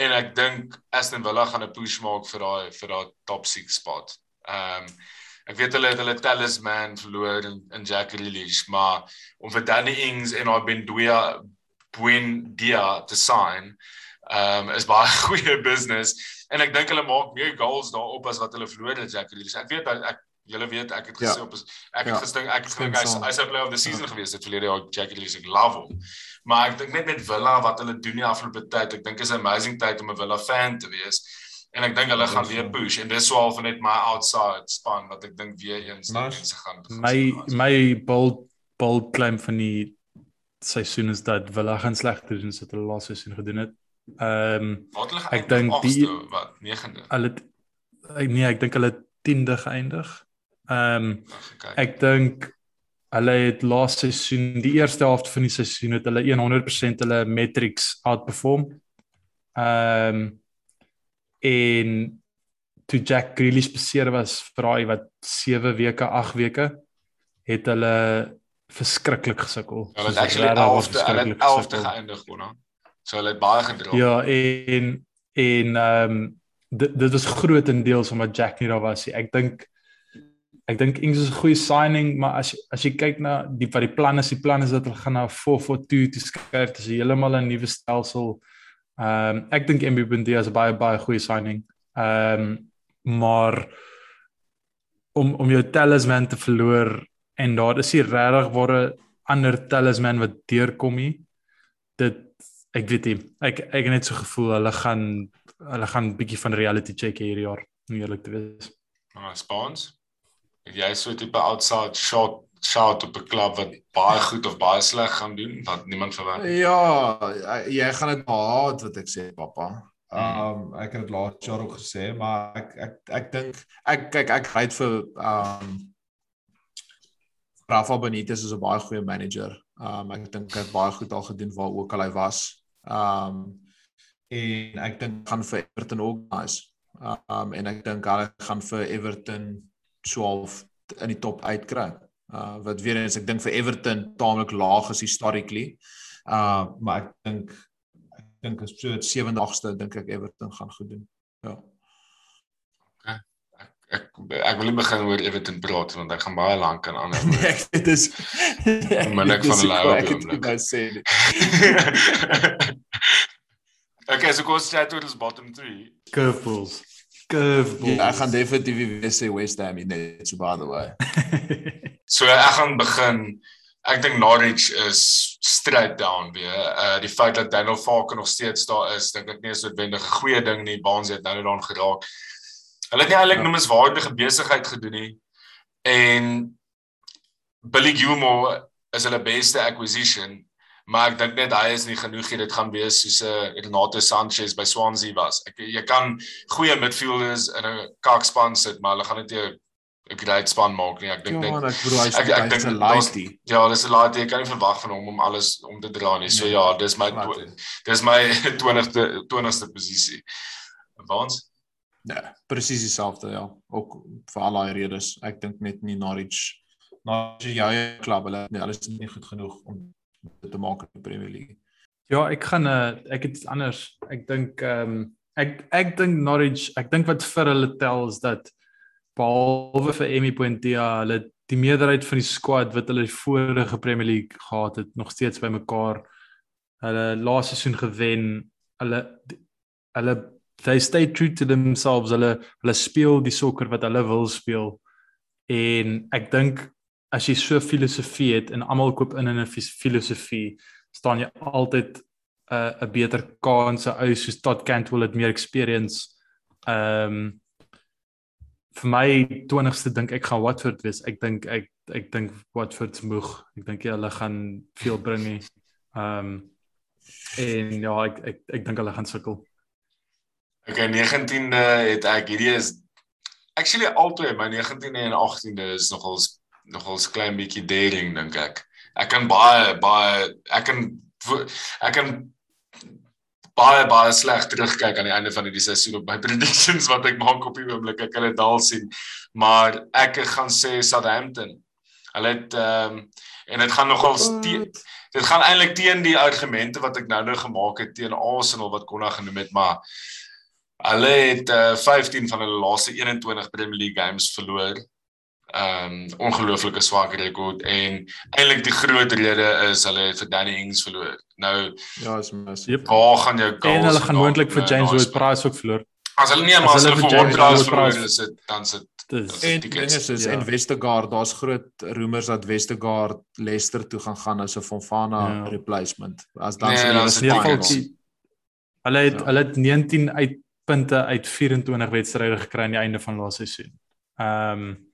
en ek dink Aston Villa gaan 'n push maak vir daai vir daai top 6 spot. Ehm um, ek weet hulle het hulle talisman verloor in, in Jack Grealish, maar om vir Danny Ings en daai Bendoya Buendia te sign, ehm um, is baie [laughs] goeie business en ek dink hulle maak meer goals daarop as wat hulle verloor het Jack Grealish. Ek weet ek Julle weet ek het gesê ja. op ek het ja. gestink ek het gedink hy's hy's 'n player of the season ja. gewees dit verlede jaar Jackie Lees ek love hom. Maar ek dink net met Villa wat hulle doen die afgelope tyd, ek dink is 'n amazing tyd om 'n Villa fan te wees. En ek dink hulle gaan weer push en dis swaar van net my outside span wat ek dink weer eens mense gaan My my bold bold claim van die seisoen is dat Villa gaan slegter doen as wat hulle laaste seisoen gedoen het. Ehm um, ek dink die wat 9de. Hulle nee, ek dink hulle 10de geëindig. Ehm um, ek dink hulle het laaste seisoen, die eerste helfte van die seisoen het hulle 100% hulle metrics outperform. Ehm um, en toe Jack Grealish beseer was vir daai wat 7 weke, 8 weke het hulle verskriklik gesukkel. Ja, hulle het actually 11de, hulle het 11de geëindig, Bona. So hulle het baie gedra. Ja, en en ehm um, dit dit was grootendeels omdat Jack nie daar was nie. Ek dink ek dink Ings is 'n goeie signing, maar as as jy kyk na die wat die plan is, die plan is dat hulle gaan na 442 toe skuif, dis heeltemal 'n nuwe stelsel. Ehm um, ek dink MB Bundia is 'n baie baie goeie signing. Ehm um, maar om om jou talisman te verloor en daar is hier regtig ware ander talisman wat deurkom hier. Dit ek weet nie. Ek ek het net so gevoel hulle gaan hulle gaan bietjie van reality check hierdie jaar, eerlik te wees. Ah, spawns jy so 'n tipe outside shot shot op 'n klub wat baie goed of baie sleg gaan doen wat niemand verwag nie. Ja, jy gaan dit haat wat ek sê, pappa. Um ek het dit laat jaar ook gesê, maar ek ek ek dink ek kyk ek ry vir um Rafa Benitez is 'n baie goeie manager. Um ek dink hy het baie goed al gedoen waar ook al hy was. Um en ek dink gaan vir Everton organise. Um en ek dink hulle gaan vir Everton 12 in die top uitkry. Uh wat weer eens ek dink vir Everton taamlik laag is historically. Uh maar ek dink ek dink as so 7de 8ste dink ek Everton gaan goed doen. Ja. Okay. Ek ek ek wil nie begin oor Everton praat want ek gaan baie lank kan ander. [laughs] nee, dit is maar net [laughs] van hulle ou. Ek het dit nou sê. [laughs] Okay, so chat oor ons bottom 3. Curveballs curveball. Ja, ek gaan definitief weer sê West Ham net so by the way. so ek gaan begin. Ek dink Norwich is straight down weer. Uh die feit dat Daniel Farke nog steeds daar is, dink ek nie is noodwendig 'n goeie ding nie. Baans het nou net aan geraak. Hulle het nie eintlik ja. noemenswaardige besigheid gedoen nie. En Billy Gilmore is hulle beste acquisition maar ek dink net hy is nie genoeg hier dit gaan wees soos 'n uh, Renato Sanchez by Swansea was. Ek jy kan goeie midfielders in 'n kakspan sit, maar hulle gaan net 'n great span maak nie. Ek dink Ja, net ek bedoel hy's Ek- ek dink 'n lighty. ja, dis 'n laat jy kan nie verwag van hom om alles om te dra nie. So Nee, ja, dis my dis my [laughs] 20ste 20ste posisie. Waans? Ja, presies dieselfde ja. Ook vir al daai redes. Ek dink net nie Norwich Norwich jou klub, hulle nee, hulle is nie goed genoeg om te maak in die Premier League. Ja, ek gaan uh, ek het iets anders. Ek dink ehm um, ek ek dink Norwich, ek dink wat vir hulle tel is dat behalwe vir Emmy Buendia, hulle die meerderheid van die squad wat hulle die vorige Premier League gehad het, nog steeds bymekaar. Hulle laaste seisoen gewen. Hulle hulle they stay true to themselves. Hulle hulle speel die sokker wat hulle wil speel. En ek dink as jy so filosofie het en almal koop in in 'n filosofie, staan jy altyd 'n uh, 'n beter kans ou soos Todd Cantwell het meer experience. Ehm um, vir my 20ste dink ek gaan Watford wees. Ek dink ek ek dink Watford se moeg. Ek dink hulle gaan veel bring. Ehm um, en ja, ek ek ek dink hulle gaan sukkel. Okay, 19de het ek hierdie is actually albei my 19de en 18de is nogals nogals klein bietjie daring dink ek. Ek kan baie baie ek kan ek kan baie baie sleg terugkyk aan die einde van hierdie seisoen op my [laughs] predictions wat ek maak op die oomblik. Ek kan dit daal sien. Maar ek gaan sê Southampton. Hulle het ehm um, en dit gaan nogals te, dit gaan eintlik teen die argumente wat ek nou nou gemaak het teen Arsenal wat Konna genoem het, maar hulle het uh, 15 van hulle laaste 21 Premier League games verloor. Um, ongelooflike swak rekord en eintlik die groot rede is hulle het vir Danny Ings verloor. Nou Ja, is mis. Yep. waar gaan jou goals En hulle gaan moontlik vir eh, James daai Ward? Prowse ook verloor. As hulle nie maar as hulle vir Ward-Prowse Ward-Prowse- verloor is dit dan sit Dis En dinge soos Ja. en Westergaard, daar's groot rumors dat Westergaard Leicester toe gaan gaan as 'n Fofana Ja. replacement. As dan Nee, is Tickets. die- hulle het Ja. hulle het 19 uit punte uit 24 wedstryde gekry aan die einde van laaste seisoen. Ehm um,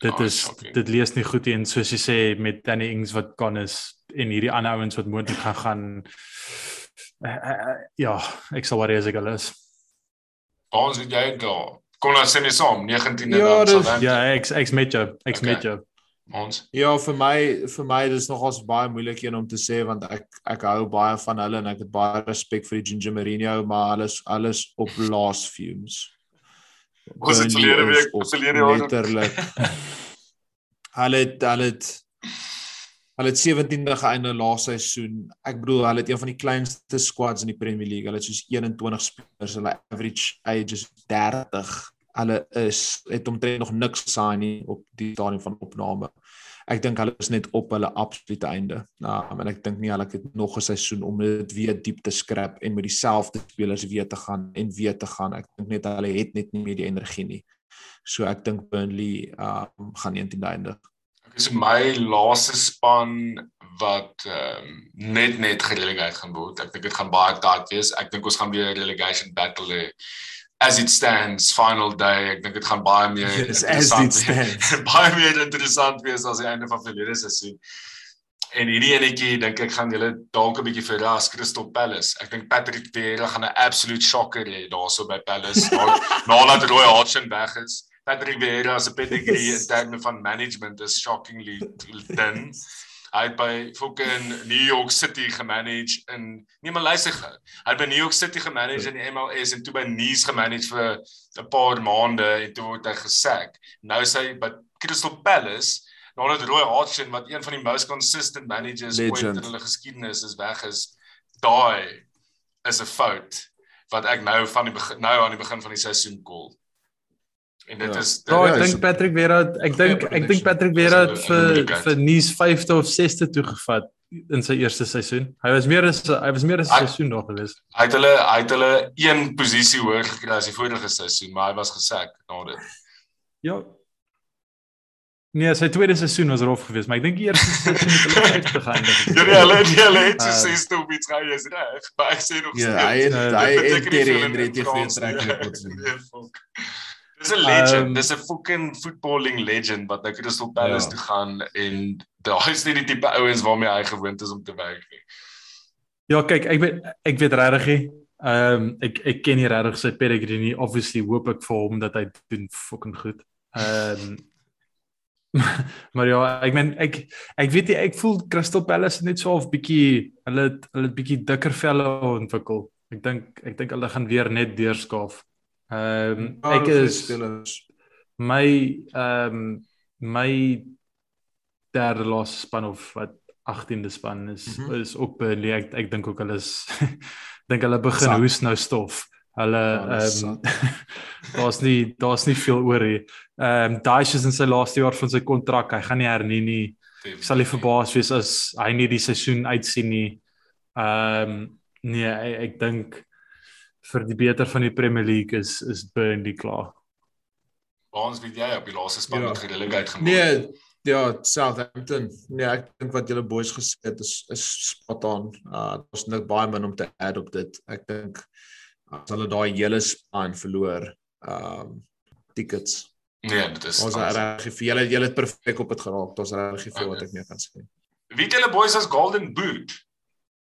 dit Oh, is shocking. dit lees nie goed nie en soos jy sê met Danny Ings wat kan is en hierdie ander ouens wat moontlik gaan gaan uh, uh, ja, ek sal worry as ek hulle is. Waar is jy daar? Kom ons sê net saam 19de Ja, dan dis- Southampton. Ja, ek ek's met jou. Ek's Okay. met jou. Ons. Ja, vir my vir my dis nogals baie moeilik een om te sê want ek ek hou baie van hulle en ek het baie respek vir die Ginger Mourinho, maar hulle is alles op last fumes. Dit Burnley verlede week, verlede jaar? Letterlik. [laughs] hulle het hulle het hulle het 17de geëindig laaste seisoen. Ek bedoel hulle het een van die kleinste squads in die Premier League. Hulle het soos 21 spelers. Hulle average age is 30. Hulle is het omtrent nog niks sign nie op die stadium van opname. Ek dink hulle is net op hulle absolute einde. Um, en ek dink nie hulle het nog 'n seisoen om dit weer diep te skrap en met dieselfde spelers weer te gaan en weer te gaan. Ek dink net hulle het net nie meer die energie nie. So ek dink Burnley um, gaan 19de eindig. Ek is my laaste span wat um, net net gerelegeer gaan word. Ek dink dit gaan baie tight wees. Ek dink ons gaan weer relegation battle hê. As it stands, final day, ek dink dit gaan baie meer Yes, interessant stands. [laughs] baie meer interessant wees as die einde van verlede seisoen. En hierdie enetjie dink ek gaan julle dalk 'n bietjie verras Crystal Palace. Ek dink Patrick Vieira gaan 'n absolute shocker hê daarso by Palace. Na- [laughs] Nadat Roy Hodgson weg is. Patrick Vieira se pedigree in terme van management is shockingly thin. [laughs] Hy het by fucking New York City gemanage in nee maar luister gou. Hy het by New York City gemanage in die MLS en toe by Nice gemanage vir 'n paar maande en toe word hy gesack. Nou is hy by Crystal Palace nadat Roy Hodgson wat een van die most consistent managers ooit Legend. in hulle geskiedenis is weg is. Daai is 'n fout wat ek nou van die begin nou aan die begin van die seisoen call. En dit Ja. is Ja, Ja, ek is dink Patrick Vieira, ek dink ek dink Patrick Vieira het vir vir Nice 5de of 6de toegevat in sy eerste seisoen. Hy was meer as hy was meer as 'n seisoen daar gewees. Hy het hulle hy het hulle een posisie hoër gekry as die vorige seisoen, maar hy was gesack na dit. Ja. Nee, sy tweede seisoen was rof geweest, maar ek dink die eerste seisoen het hulle 50 geëindig. [laughs] Ja, nee, hulle nee, hulle het so Uh, sesde op iets gehou is reg, maar ek sê nog Ja, steeds. hy het Nee, hy Dit en beteken nie Terry veel in Henry het nie goeie Frans [laughs] Dis 'n legend, Ehm, dis 'n fucking footballing legend wat nou Crystal Palace Ja. toe gaan en daai is nie die tipe ouens waarmee hy gewoond is om te werk nie. Ja, kyk, ek weet ek weet regtig nie. Ehm um, ek ek ken nie regtig sy pedigree nie. Obviously hoop ek vir hom dat hy doen fucking goed. Ehm um, [laughs] maar ja, ek meen ek ek weet nie ek voel Crystal Palace net so of bietjie hulle hulle bietjie dikker velle ontwikkel. Ek dink ek dink hulle gaan weer net deurskaaf. Ehm um, Ja, ek is my ehm um, my derde laaste span of wat 18de span is mm. -hmm. is ook Burnley. Ek ek dink ook hulle is [laughs] dink hulle begin Sat. hoes nou stof. Hulle ehm [laughs] daar's nie daar's nie veel oor hier. Ehm um, Daesh is in sy laaste jaar van sy kontrak. Hy gaan nie hernie nie. Ek sal nie verbaas wees as hy nie die seisoen uitsien nie. Ehm um, nee, ek, ek dink vir die beter van die Premier League is is Burnley klaar. Ons weet jy op die laaste span Ja. met gereligheid gemaak. Nee, ja, Southampton. Nee, ek dink wat julle boys gesê het is is spot on. Uh daar's net baie min om te add op dit. Ek dink as hulle daai hele span verloor, um tickets. nee, dit is Ons reg vir julle julle het perfek op dit geraak. Daar's regtig veel wat ek meer kan sê. Weet julle boys as Golden Boot?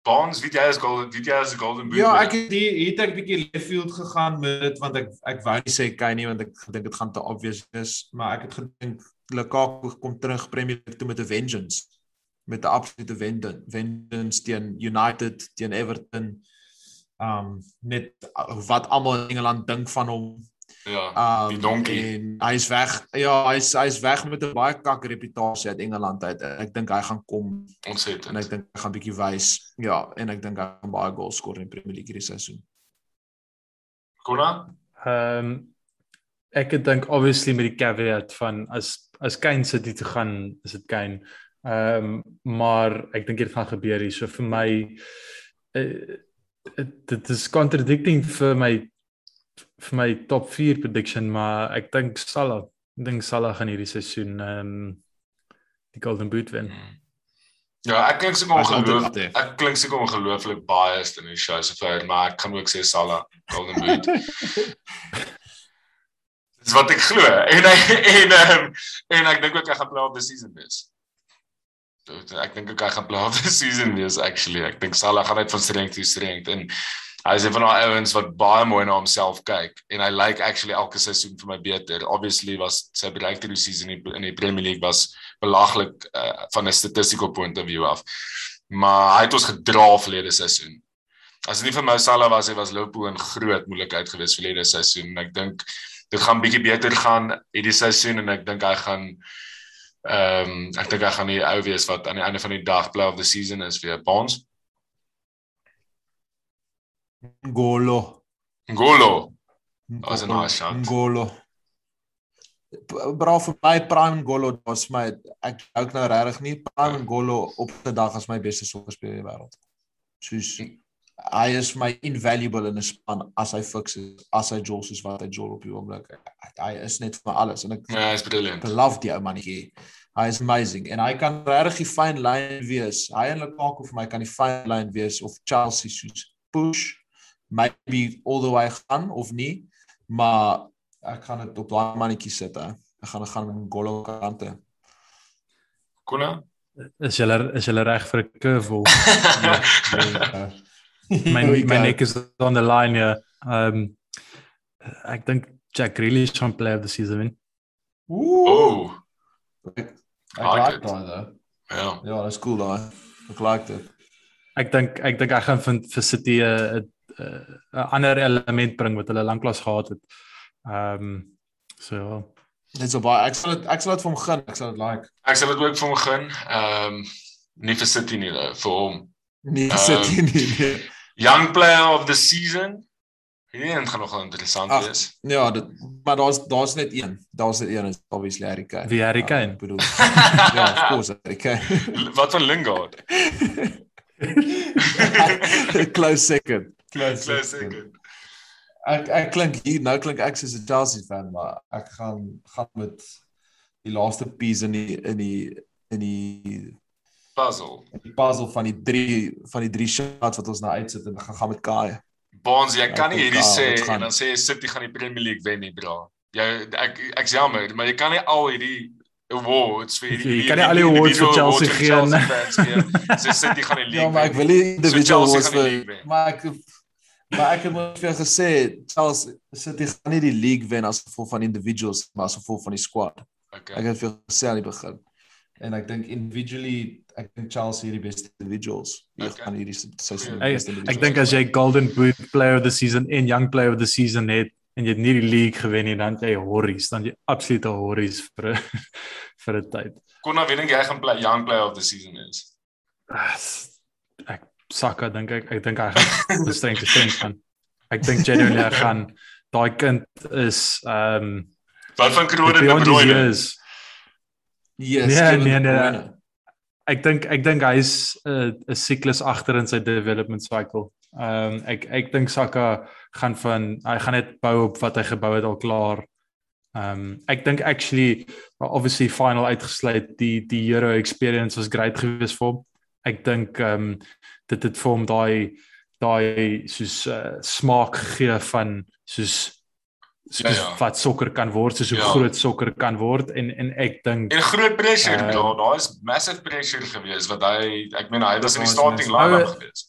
Bonds, weet jy as Golden, weet jy as Golden Boot? Ja, ek het hier het ek bietjie left field gegaan met dit want ek ek wou nie sê Kane nie want ek gedink dit gaan te obvious wees, maar ek het gedink Lukaku kom terug Premier League toe met 'n vengeance. Met 'n absolute vengeance, vengeance teen United, teen Everton. Um net wat almal in Engeland dink van hom. Ja. Um Die donkie. En hy's weg. Ja, hy's hy's weg met 'n baie kak reputasie uit Engeland uit. Ek dink hy gaan kom en Ontsettend. ek dink hy gaan bietjie wys. Ja, en ek dink hy gaan baie goals skoor in die Premier League hierdie seisoen. Kona? Ehm um, ek dink obviously met die caveat van as as Kane sit hier te gaan, is dit Kane. Ehm um, maar ek dink dit gaan gebeur hier. So vir my uh, dit is contradicting vir my vir my top 4 prediction, maar ek dink Salah, ek dink Salah gaan hierdie seisoen ehm um, die Golden Boot wen. Ja, ek klink seker Hy's ongeloof. altyd Ek klink seker ongelooflik biased in die show so ver, maar ek gaan ook sê Salah Golden Boot. [laughs] Dis wat ek glo. En hy, en um, en ek dink ook hy gaan play of the season wees. Ek dink ook hy gaan play of the season wees actually. Ek dink Salah gaan net van strength to strength en hy is een van daai ouens wat baie mooi na homself kyk en hy like actually elke seisoen vir my beter. Obviously was sy breakthrough season in die, in die Premier League was belaglik uh, van 'n statistical point of view af. Maar hy het ons gedra verlede seisoen. As dit nie vir Mo Salah was, hy was Liverpool in groot moeilikheid geweest verlede seisoen en ek dink dit gaan bietjie beter gaan hierdie seisoen en ek dink hy gaan ehm um, ek dink hy gaan die ou wees wat aan die einde van die dag play of the season is vir Bonds. Ngolo. Ngolo. was 'n nice shot. Ngolo. Bra vir my Prime Ngolo was my ek ook nou regtig nie Prime Ngolo op die dag as my beste sokkerspeler in die wêreld. Soos hy is my invaluable in 'n span as hy fiks is, as hy jol soos wat hy jol op die oomblik. Hy is net vir alles en ek Ja, hy's brilliant. love die ou mannetjie. Hy is amazing en hy kan regtig die fyn lyn wees. Hy en Lukaku vir my kan die fyn lyn wees of Chelsea soos push maybe all the way gaan of nie, maar ek gaan dit op daai mannetjie sit hè. Ek gaan gaan met Golo kante. Kona? Is jy is jy reg vir 'n curveball? [laughs] [laughs] my my go. neck is on the line ja. Ehm um, ek dink Jack Grealish gaan play of the season win. Ooh. Oh. Ek ek Like like daai though. Ja. Ja, dis cool daai. Ek like dit. Ek dink ek dink ek gaan vir, vir City 'n 'n ander element bring wat hulle lanklaas gehad het. Ehm um, so ja. Dit so baie. Ek sal dit ek sal dit vir hom gun. Ek sal dit like. Ek sal dit ook vir hom gun. Ehm um, nie vir City nie, though, vir hom. Nee, Ehm, sit hier nie. Nee. Young player of the season. Hierdie een gaan nogal interessant Ag, wees. Ja, dit maar daar's daar's net een. Daar's net een is obviously Harry Kane. Wie Harry Kane? Uh, bedoel. ja, of course Harry Kane. Wat van Lingard? [laughs] Close second. Close, Close second. Ek ek klink hier nou klink ek soos 'n Chelsea fan, maar ek gaan gaan met die laaste piece in die in die in die Puzzle. die puzzle van die drie van die drie shots wat ons nou uitsit en ek gaan gaan met Kai. Bonds, jy kan nie Ek hierdie sê dit en dan sê jy City gaan die Premier League wen nie, bro. Jy ek ek's jammer, maar jy kan nie al hierdie awards vir hierdie Jy kan nie al die awards vir Chelsea awards gee, fans gee. Sê City gaan die league Ja, maar ek wil nie individual die vir maar ek maar ek het mos vir jou gesê Chelsea City gaan nie die league wen as gevolg van individuals, maar as gevolg van die squad. Okay. Ek het veel gesê aan die begin. En ek dink individually ek dink Chelsea hierdie beste individuals. Wie Okay. gaan hierdie seisoen Goeie. Ek ek dink as jy Golden Boot Player of the Season en Young Player of the Season het en jy het nie die league gewen nie, dan het jy horries, dan jy absolute horries vir 'n [laughs] vir 'n tyd. Konna, wie dink jy gaan play young player of the season is? Ah, Ek Saka dink ek ek dink hy gaan [laughs] die strength strength gaan. Ek dink genuinely hy [laughs] gaan daai kind is ehm um, Wat van Kroon en De Bruyne? years. Yes, Nee, nee, nee. Bruyne. Ek dink ek dink hy's 'n 'n siklus agter in sy development cycle. Ehm um, ek ek dink Saka gaan van hy gaan net bou op wat hy gebou het al klaar. Ehm um, ek dink actually obviously final uitgesluit die die Euro experience was great geweest vir hom. Ek dink ehm um, dit het vir hom daai daai soos uh, smaak gegee van soos soos Ja, ja. wat sokker kan word, soos hoe Ja. groot sokker kan word en en ek dink En groot pressure, uh, daar is massive pressure gewees wat hy ek meen hy was in die Daar was starting line-up gewees.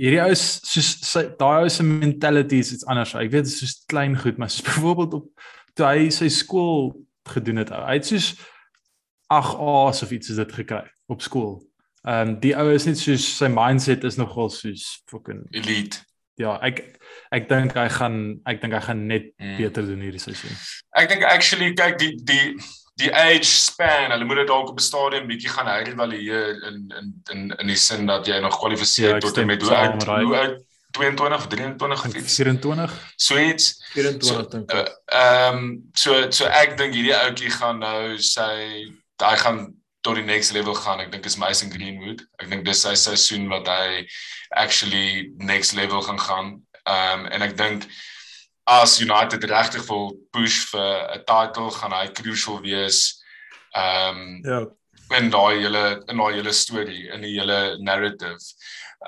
hierdie ou is soos sy daai ou se mentality is iets anders. Ek weet dit is soos klein goed, maar soos [laughs] byvoorbeeld op toe hy sy skool gedoen het. Hy het soos 8 A's of iets is dit gekry op skool. Ehm um, die ou is net soos sy mindset is nogal soos fucking Elite. ja, ek ek dink hy gaan ek dink hy gaan net Mm. beter doen hierdie seisoen. Ek dink actually kyk die die die age span, hulle moet dit dalk op 'n stadium bietjie gaan herëvalueer in in in in die sin dat jy nog Ja, kwalifiseer ek tot en met hoe oud right. hoe oud 22 of 23 of iets. 24? Sweet. 24 dink ek. Ehm so so ek dink hierdie ouetjie gaan nou sy hy gaan tot die next level gaan. Ek dink is Mason Greenwood. Ek dink dis sy seisoen wat hy actually next level gaan gaan. Ehm um, en ek dink as United regtig wil push vir 'n title gaan hy crucial wees. Ehm um, Ja. in daai hele in daai hele storie, in die hele narrative.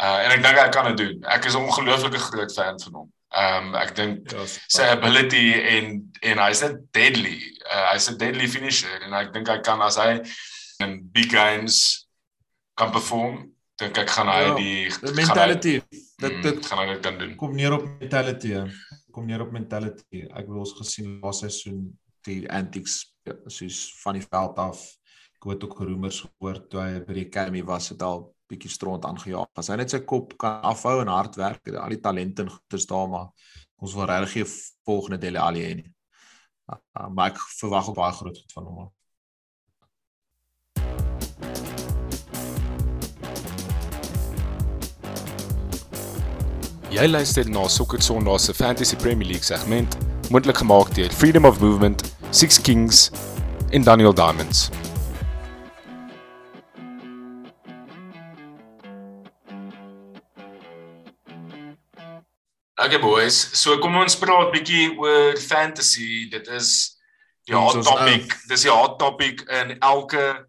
Uh en ek dink hy kan dit doen. Ek is 'n ongelooflike groot fan van hom. Ehm um, ek dink Ja. sy ability en en hy's 'n deadly. Uh, hy's 'n deadly finisher en ek dink hy kan as hy in big games kan perform, dink ek gaan hy Ja, die hy- mentality. mm, Dit dit gaan hy dit kan doen. kom neer op mentality. Kom neer op mentality. Ek het ons gesien laas seisoen die antics ja, soos van die veld af. Ek het ook rumors gehoor toe hy by die academy was het al bietjie stront aangejaag. As hy net sy kop kan afhou en hard werk, het hy al die talente en goed is daar maar ons wil regtig volgende Dele Alli hê. Uh, maar ek verwag ook baie groot goed van hom. Jy luister na Sokker Sondag se Fantasy Premier League segment, moontlik gemaak deur Freedom of Movement, Six Kings en Daniel Diamonds. Okay boys, so kom ons praat bietjie oor fantasy. Dit is die hot topic. Dis die hot topic in elke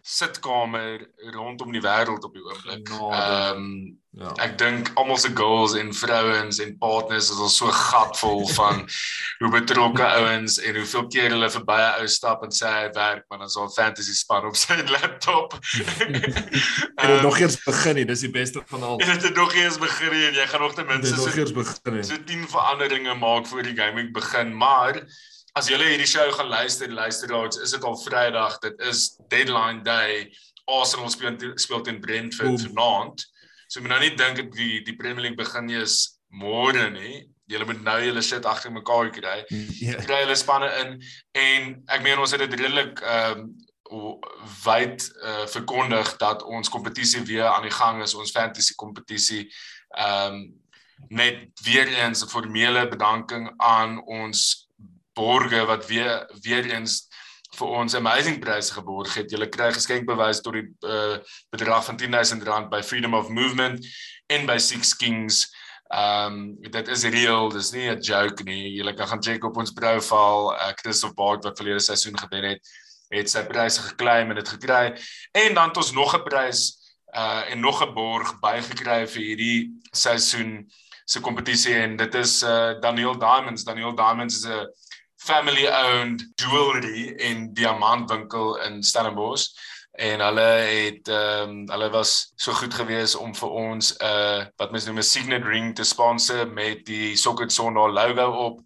sitkamer rondom die wêreld op die oomblik. Ehm Ja. ek dink almal se goals en vrouens en partners is al so gatvol van [laughs] hoe betrokke ouens en hoeveel keer hulle verby 'n ou stap en sê hy werk maar dan is al fantasy span op sy [laughs] laptop. En Ehm, nog eers begin nie, dis die beste van al. en [laughs] dit het nog eens begin nie en jy gaan nog ten minste nog so, eers begin nie. so 10 veranderinge maak voor die gaming begin, maar as julle hierdie show gaan luister, luisteraars, is dit al Vrydag. Dit is deadline day. Arsenal speel speel teen Brentford vanaand. So moet nou nie dink dat die die Premier League begin nie is môre nie. Julle moet nou julle shit agter mekaar kry. Ja. Kry hulle spanne in en ek meen ons het dit redelik ehm um, wyd uh, verkondig dat ons kompetisie weer aan die gang is, ons fantasy kompetisie. Ehm um, net weer eens 'n formele bedanking aan ons borge wat weer weer eens vir ons amazing pryse geborg het. Julle kry geskenkbewys tot die uh, bedrag van R10000 by Freedom of Movement en by Six Kings. Um, dit is real, dis nie 'n joke nie. Julle kan gaan check op ons profile, uh, Christopher Bart wat verlede seisoen gewen het, het sy pryse geklaim en dit gekry. En dan het ons nog 'n prys uh en nog 'n borg bygekry vir hierdie seisoen se kompetisie en dit is uh Daniel Diamonds. Daniel Diamonds is 'n family owned jewelry en diamantwinkel in Stellenbosch en hulle het ehm um, hulle was so goed gewees om vir ons 'n uh, wat mens noem 'n signet ring te sponsor met die Socket Sondag logo op.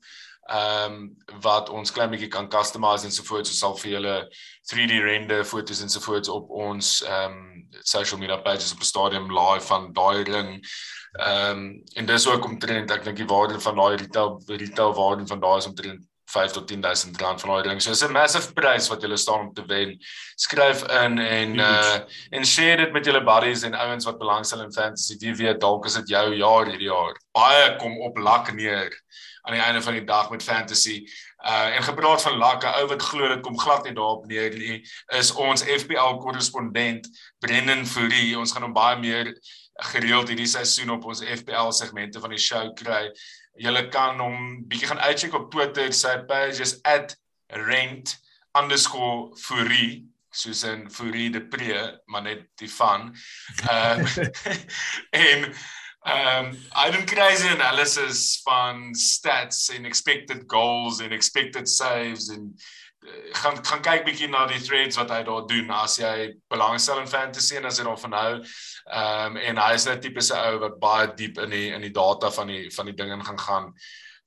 ehm um, wat ons klein bietjie kan customize en so voort. So sal vir julle 3D render foto's en so voort op ons ehm um, social media pages op die stadium live van daai ring. Ehm um, en dis ook omtrent ek dink die waarde van daai retail retail waarde van daai is omtrent 5 tot 10000 rand van daai ding. So dis 'n massive prys wat jy staan om te wen. Skryf in en uh en share dit met julle buddies en ouens wat belangstel in fantasy. Wie weet dalk is dit jou jaar hierdie jaar. Baie kom op lak neer aan die einde van die dag met fantasy. Uh en gepraat van lak, 'n ou wat glo dit kom glad nie daarop neer nie, is ons FPL korrespondent Brendan Fourie. Ons gaan hom baie meer gereeld hierdie seisoen op ons FPL segmente van die show kry. Julle kan hom bietjie gaan uitcheck op Twitter. Sy page is @rent_fourie soos in Fourie de Pre, maar net die van. Ehm uh, [laughs] en ehm um, didn't crazy analysis van stats en expected goals en expected saves en uh, gaan gaan kyk bietjie na die threads wat hy daar doen as jy belangstel in fantasy en as jy daarvan hou. Ehm um, en hy is net tipe se ou wat baie diep in die in die data van die van die dinge gaan gaan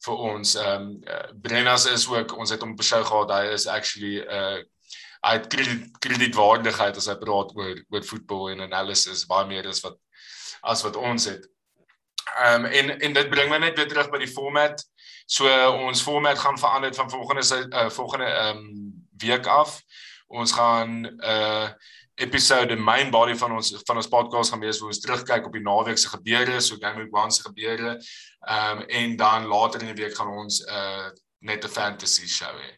vir ons. Ehm um, uh, Brennas is ook ons het hom show gehad. Hy is actually 'n uh, hy het krediet kredietwaardigheid as hy praat oor oor voetbal en analysis baie meer as wat as wat ons het. Ehm um, en en dit bring my net weer terug by die format. So uh, ons format gaan verander van volgende uh, volgende ehm um, week af. Ons gaan 'n uh, episode main body van ons van ons podcast gaan wees waar ons terugkyk op die naweek se gebeure, so Game Week 1 se gebeure. Ehm um, en dan later in die week gaan ons 'n uh, net 'n fantasy show hê.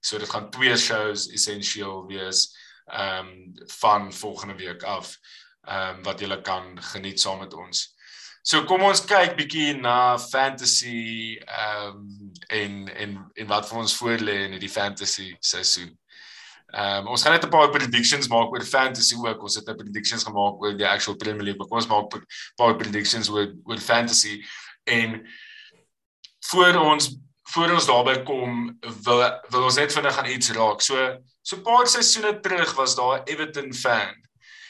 So dit gaan twee shows essensieel wees ehm um, van volgende week af ehm um, wat julle kan geniet saam met ons. So kom ons kyk bietjie na fantasy ehm um, en en en wat vir ons voorlê in hierdie fantasy seisoen. Ehm um, ons gaan net 'n paar predictions maak oor fantasy ook. Ons het 'n predictions gemaak oor die actual Premier League, maar kom ons maak 'n paar predictions oor oor fantasy en voor ons voor ons daarby kom wil wil ons net vinnig aan iets raak. So so 'n paar seisoene terug was daar 'n Everton fan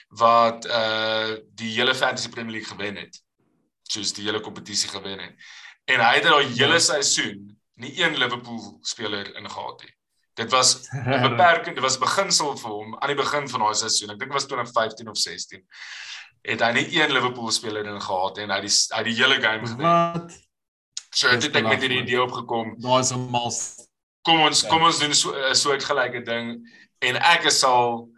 wat uh die hele fantasy Premier League gewen het. Soos die hele kompetisie gewen het. En hy het daai hele ja. seisoen nie een Liverpool speler ingehaat nie. Dit was [laughs] 'n beperking, dit was beginsel vir hom aan die begin van daai seisoen. Ek dink dit was 2015 of 16. Het hy net een Liverpool speler in gehad en hy die hy die hele game gewen. Wat? So het ek met hierdie idee opgekom. Daar's 'n mal. Kom ons kom ons doen so 'n soort gelyke ding en ek is sal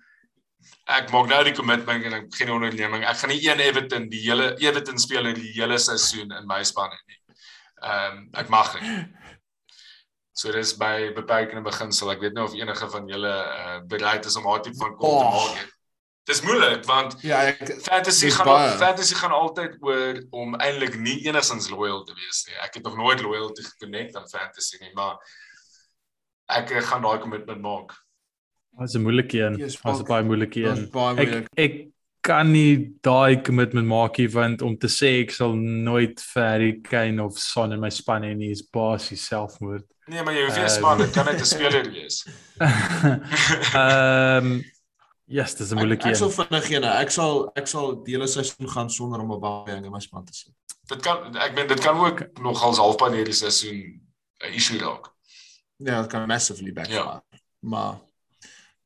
ek maak nou die commitment en ek begin 'n onderneming. Ek gaan nie een Everton die hele Everton speler die hele seisoen in my span hê nie. Ehm um, ek mag nie. [laughs] So dis by beperkende beginsel. Ek weet nie of enige van julle uh, bereid is om daai tipe van kol te maak nie. Dis moeilik want ja, ek, fantasy gaan baie. fantasy gaan altyd oor om eintlik nie enigstens loyal te wees nie. Ek het nog nooit loyalty gekonnekt aan fantasy nie, maar ek eh, gaan daai commitment maak. Dit is 'n moeilike een. Dit is 'n baie moeilike een. Ek ek kan nie daai commitment maak nie want om te sê ek sal nooit Ferry Kane of Son in my span hê nie is basies selfmoord. Nee, maar jy hoef nie uh, span, dit kan net 'n speler wees. [laughs] Ehm um, Yes, dis 'n moeilike een. Ek sal vinnig gee, ek sal ek sal die hele seisoen gaan sonder om 'n baie in my span te sit. Dit kan ek meen dit kan ook nog als halfpad hierdie seisoen 'n issue raak. Ja, dit kan massively back. Ja. Maar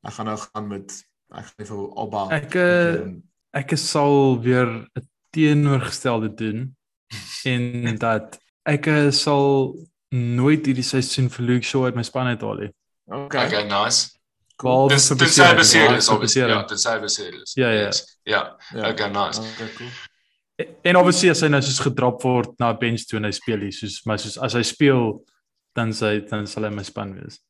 ek gaan nou gaan met ek gaan vir Alba. Ek uh, ek sal weer 'n teenoorgestelde doen en [laughs] dat ek sal nooit hierdie seisoen vir Luke Shaw uit my span uithaal nie. Okay. Okay, nice. Cool. Dis dis cyber series obviously. Ja, dis cyber series. Ja, ja. Ja. Okay, nice. Okay, cool. En obviously as hy nou soos gedrop word na bench toe en hy speel hier soos maar soos as hy speel dan sy dan sal hy my span wees.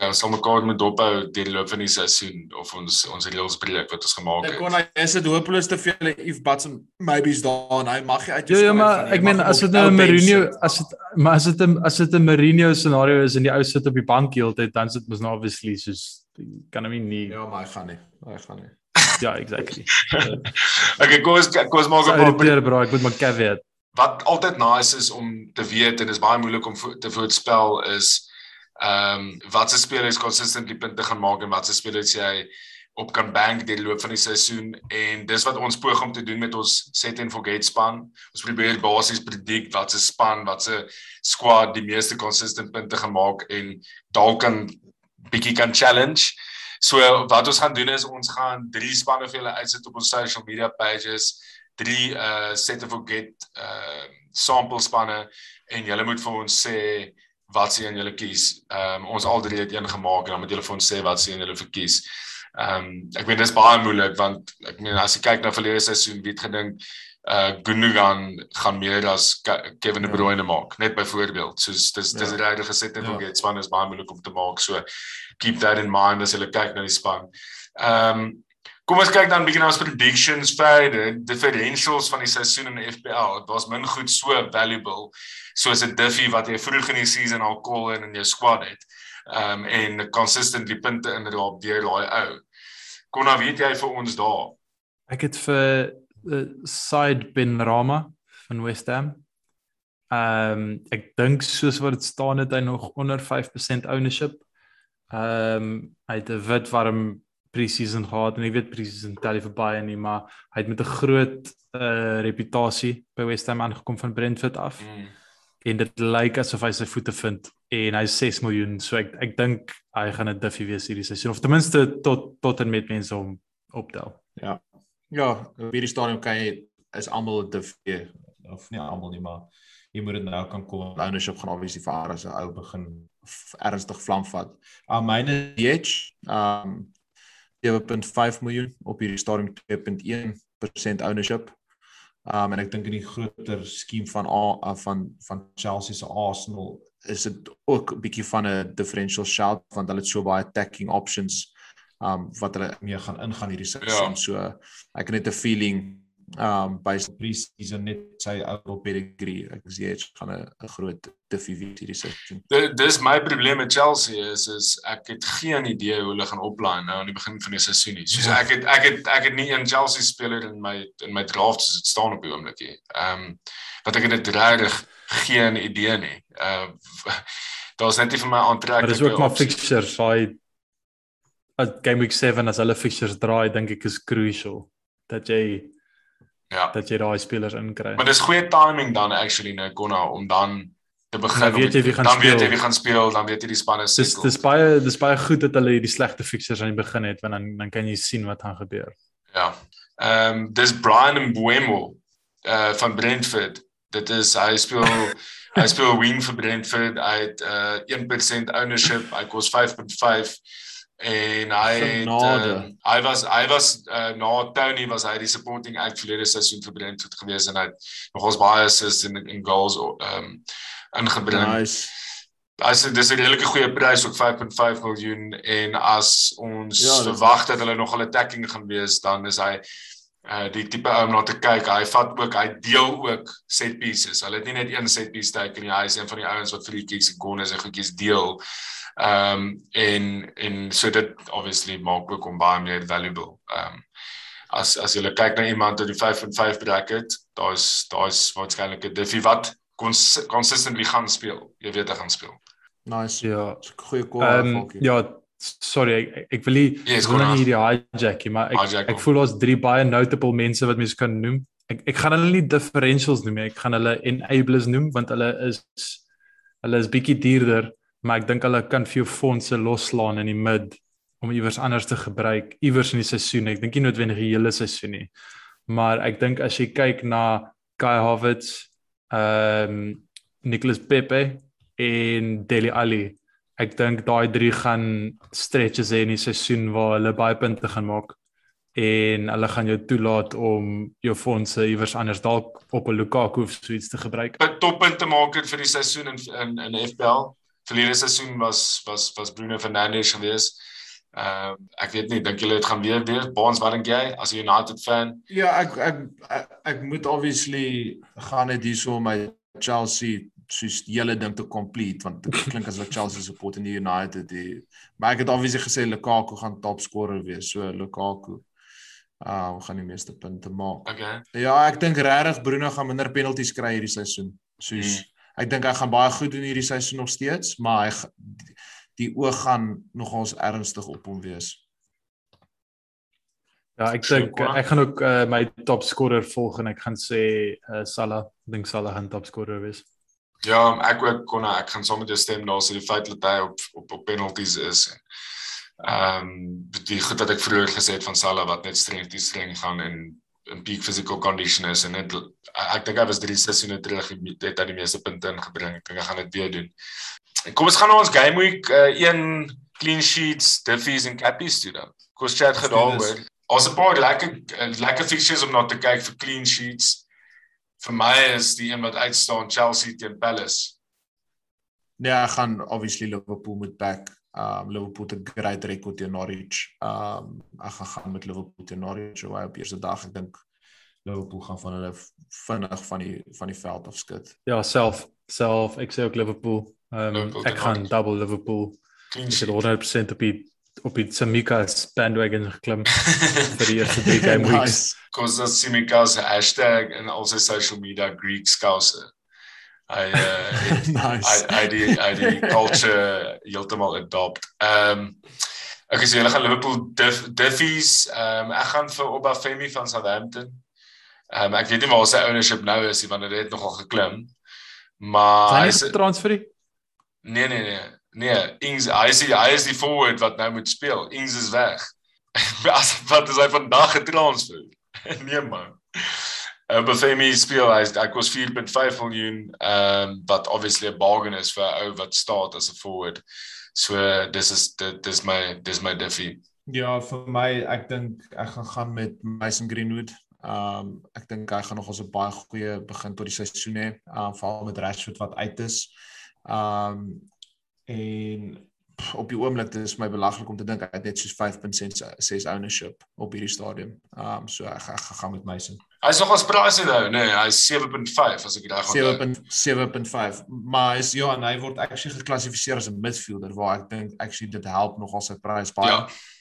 Ja, ons sal mekaar met dophou deur die loop van die seisoen of ons ons reëls breek wat ons gemaak het. Ek kon hy is dit hopeloos te veel if buts and maybes daar en hy mag jy uit jou Ja, ja maar ek meen as dit nou 'n Mourinho as dit maar as dit 'n as dit 'n Mourinho scenario is en die ou sit op die bank heeltyd dan sit mos nou obviously soos kan hom nie Ja, maar hy gaan nie. Hy gaan nie. ja, exactly. [laughs] okay, kom ons kom ons maak 'n paar bro, ek moet maar caveat. Wat altyd nice is om te weet en dit is baie moeilik om te voorspel is ehm um, watse spelers consistently punte gaan maak en watse spelers jy op kan bank deur die loop van die seisoen en dis wat ons poog om te doen met ons set and forget span. Ons probeer basies predik wat se span, wat se squad die meeste consistent punte gemaak en dalk kan bietjie kan challenge. So wat ons gaan doen is ons gaan drie spanne vir julle uitsit op ons social media pages, drie uh set and forget uh sample spanne en julle moet vir ons sê wat sien julle kies. Ehm um, ons al drie het een gemaak en dan moet julle vir ons sê wat sien julle verkies. Ehm um, ek weet dit is baie moeilik want ek meen as jy kyk na verlede seisoen wie het gedink uh Gundogan gaan meer as Kevin De ja. Bruyne ja. maak net byvoorbeeld soos dis dis ja. regtig gesit en vergeet ja. span is baie moeilik om te maak so keep that in mind as jy kyk na die span. Ehm um, Kom ons kyk dan bietjie na ons predictions vir die differentials van die seisoen in die FPL. Was min goed so valuable soos 'n Diffie wat jy vroeg in die season al call in in jou squad het. Ehm um, en consistently punte in raap deur daai ou. Kom nou weet jy vir ons daar. Ek het vir uh, Side bin Rama van West Ham. Ehm um, ek dink soos wat dit staan het hy nog onder 5% ownership. Ehm um, hy het 'n wit warm pre-season gehad en ek weet pre-season tel nie vir baie nie, maar hy het met 'n groot uh reputasie by West Ham aangekom van Brentford af. Mm. En dit lyk asof hy sy voete vind en hy's 6 miljoen, so ek ek dink hy gaan 'n duffie wees hierdie seisoen of ten minste tot tot en met mense om optel. Ja. Ja, op hierdie stadium kan jy is almal 'n duffie of nie almal nie, maar jy moet dit nou kan kom. Ownership gaan obviously vir as 'n ou begin ernstig vlam vat. Uh myne DH, um 7.5 miljoen op hierdie stadium 2.1% ownership. Um en ek dink in die groter skema van A van van Chelsea se Arsenal is dit ook 'n bietjie van 'n differential shout want hulle het so baie attacking options um wat hulle mee gaan ingaan hierdie seisoen. Ja. So ek het net 'n feeling um by pre-season net sy ou pedigree ek sê jy gaan 'n groot tiffie wees hierdie seisoen. Dis my probleem met Chelsea is is ek het geen idee hoe hulle gaan oplaan nou aan die begin van die seisoen nie. Soos ja. ek het ek het ek het nie 'n Chelsea speler in my in my draft soos dit staan op die oomblik nie. Ehm um, wat ek het regtig geen idee nie. Ehm uh, [laughs] daar's net nie vir my aantrek. Maar dis ook maar fixtures, hy at game week 7 as hulle fixtures draai, dink ek is crucial dat jy Ja. Dat jy daai spelers inkry. Maar dis goeie timing dan actually nou Konna om dan te begin. Dan weet jy wie gaan dan speel. Dan weet jy wie gaan speel, dan weet jy die spanne se. Dis dis baie dis baie goed dat hulle hierdie slegte fixtures aan die begin het want dan dan kan jy sien wat gaan gebeur. Ja. Ehm um, dis Brian Mbuemo uh van Brentford. Dit is hy speel [laughs] hy speel wing vir Brentford. Hy het uh 1% ownership. Hy kos 5.5 en hy het, uh, hy was hy was uh, na Tony was hy die supporting act vir die seisoen vir Brentford gewees en hy het nogals baie assists en en goals um ingebring. Nice. As dit is 'n redelike goeie prys ook 5.5 miljoen en as ons ja, verwag dat hulle nog 'n attacking gaan wees dan is hy uh die tipe ou om na te kyk. Hy vat ook hy deel ook set pieces. Hulle het nie net een set piece teken nie. Hy is een van die ouens wat free kicks en corners en goedjies deel. Ehm um, en en so dit obviously maak ook hom baie meer valuable. Ehm um, as as jy kyk na iemand wat die 5 en 5 bracket, daar's daar's waarskynlik 'n diffie wat cons consistently gaan speel. Jy weet hy gaan speel. Nice. Ja, goeie call. Um, ja, sorry, ek ek wil nie yes, wil nie hierdie hijack nie, maar ek hijack ek voel ons drie baie notable mense wat mense kan noem. Ek ek gaan hulle nie differentials noem nie, ek gaan hulle enablers noem want hulle is hulle is bietjie duurder maar ek dink hulle kan vir jou fondse loslaan in die mid om iewers anders te gebruik iewers in die seisoen. Ek dink nie noodwendig die hele seisoen nie. Maar ek dink as jy kyk na Kai Havertz, ehm um, Nicholas Pepe en Deli Ali, ek dink daai drie gaan stretches hê in die seisoen waar hulle baie punte gaan maak en hulle gaan jou toelaat om jou fondse iewers anders dalk op 'n Lukaku of so iets te gebruik. Toppunte maak vir die seisoen in in in FPL verlede seisoen was was was Bruno Fernandes gewees. Ehm uh, ek weet nie dink julle dit gaan weer weer Baans wat dink jy as 'n United fan? Ja, ek ek ek, ek moet obviously gaan net hierso my Chelsea soos die hele ding te complete want dit klink asof Chelsea support in die United die maar ek het obviously gesê Lukaku gaan top scorer wees. So Lukaku uh gaan die meeste punte maak. Okay. Ja, ek dink regtig Bruno gaan minder penalties kry hierdie seisoen. Soos hmm ek dink hy gaan baie goed doen hierdie seisoen nog steeds, maar hy die oog gaan nogals ernstig op hom wees. Ja, ek dink ek gaan ook uh, my top scorer volg en ek gaan sê uh, Salah. Ek dink Salah gaan top scorer wees. Ja, ek ook kon ek gaan saam met jou stem daar so die feit dat hy op op op penalties is. Ehm um, die goed wat ek vroeër gesê het van Salah wat net streng te streng gaan en in peak physical condition is en net ek dink hy was drie seisoene terug het hy die meeste punte ingebring. Ek dink hy gaan dit weer doen. En kom ons gaan na ons game week uh, een clean sheets, diffies en cappies toe dan. Kom ons chat gedaaroor. Ons 'n paar lekker lekker fixtures om na te kyk vir clean sheets. Vir my is die een wat uitstaan Chelsea teen Palace. Ja, gaan obviously Liverpool moet back. Um Liverpool het 'n great record teen Norwich. Um ek gaan gaan met Liverpool teen Norwich so op eerste dag. Ek dink Liverpool gaan van hulle vinnig van die van die veld af skud. Ja, self self ek sê ook Liverpool. Um Liverpool ek gaan double Liverpool. Ek het 100% op die op die Samika's bandwagon geklim [laughs] vir die eerste drie game [laughs] weeks. Cause that's Samika's hashtag en also social media Greek scouser. I uh [laughs] nice. I I die I die [laughs] culture heeltemal adopt. Ehm um, okay, so julle gaan Liverpool diff, Diffies. Ehm um, ek gaan vir Obafemi van Southampton. Ehm um, ek weet nie waar sy ownership nou is nie want dit het nogal geklim. Maar hy is transfer. Nee nee nee. Nee, Ings hy is hy is die forward wat nou moet speel. Ings is weg. [laughs] As wat is hy vandag getransfer? nee man. Uh, Bafemi speel hy ek was 4.5 miljoen ehm um, wat obviously 'n bargain is vir 'n ou wat staat as 'n forward. So dis is dit dis my dis my diffie. Ja, vir my ek dink ek gaan gaan met Mason Greenwood. Ehm um, ek dink hy gaan nog ons 'n baie goeie begin tot die seisoen hê, uh, veral met Rashford wat uit is. Ehm um, en op die oomblik dit is my belaglik om te dink hy het net soos 5.6 ownership op hierdie stadium. Ehm um, so ek gaan gaan met Mason. Hy's nog as pricey nou, nee, hy's 7.5 as ek reg onthou. 7.5. Maar is ja, en hy word actually geklassifiseer as 'n midfielder waar ek dink actually dit help nogal sy prys baie ja,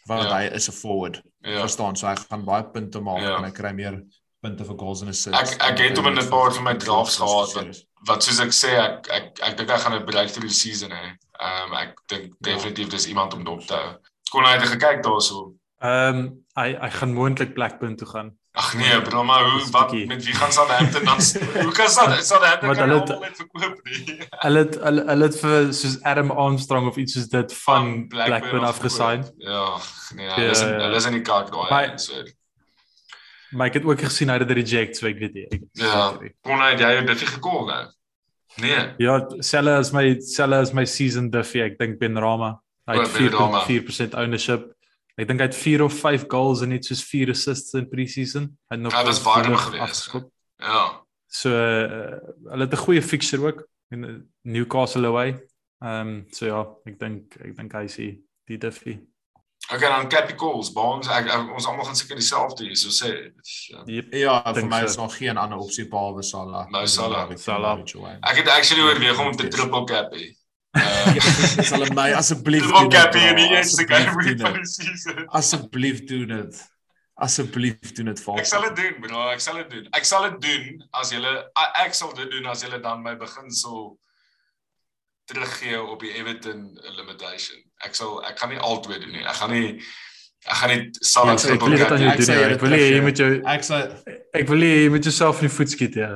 want ja. hy is 'n forward. Ja. Verstaan, so hy gaan baie punte maak ja. en hy kry meer punte vir goals en assists. Ek ek het hom in 'n paar van my drafts gehad wat wat soos ek sê ek ek ek dink hy gaan 'n breakthrough season hê. Ehm um, ek dink ja. definitief dis iemand om dop te hou. Kon hy het gekyk daarso. Ehm um, hy hy gaan moontlik Blackburn toe gaan. Ag nee, bro, maar hoe wat met wie gaan Southampton dan [laughs] hoe kan Southampton hulle net verkoop nie? [laughs] Hulle het hulle hulle het vir soos Adam Armstrong of iets soos dit van, van Blackburn, Blackburn afgesign. Ja, nee, hulle is ja. hulle is in die kaart daai so. Maar ek het ook gesien hy het reject, so ek weet nie. Ek ja, kon hy jy dit gekol nou? Nee. Ja, selle is my selle is my season Duffy. Ek dink Ben Rama. Hy het 4.4% ownership. Ek dink hy het 4 of 5 goals en net soos 4 assists in pre-season. Hy het nog Hy was baie gewees. Ja. So uh, hulle het 'n goeie fixture ook in Newcastle away. Ehm um, so ja, ek dink ek dink hy sien die Duffy. Okay, dan Capicals, Bonds, ek, ek ons almal gaan seker dieselfde hier, so sê. Ja, yep, ja vir my so. is nog geen ander opsie behalwe Salah. Nou Salah, Salah. Ek het actually oorweeg om te triple cap hê. Uh, sal my asseblief triple cap in die eerste game van die season. Asseblief doen dit. Asseblief doen dit vir Ek sal dit doen, bro, ek sal dit doen. Ek sal dit doen as jy ek sal dit doen as jy dan my beginsel teruggee op die Everton limitation. Ek sal ek gaan nie altyd doen nie. Ek gaan nie ek gaan nie sal ja, ek wil dit aan jou doen. Ek wil jy met jou ek sal ek wil jy met jouself in die voet skiet ja.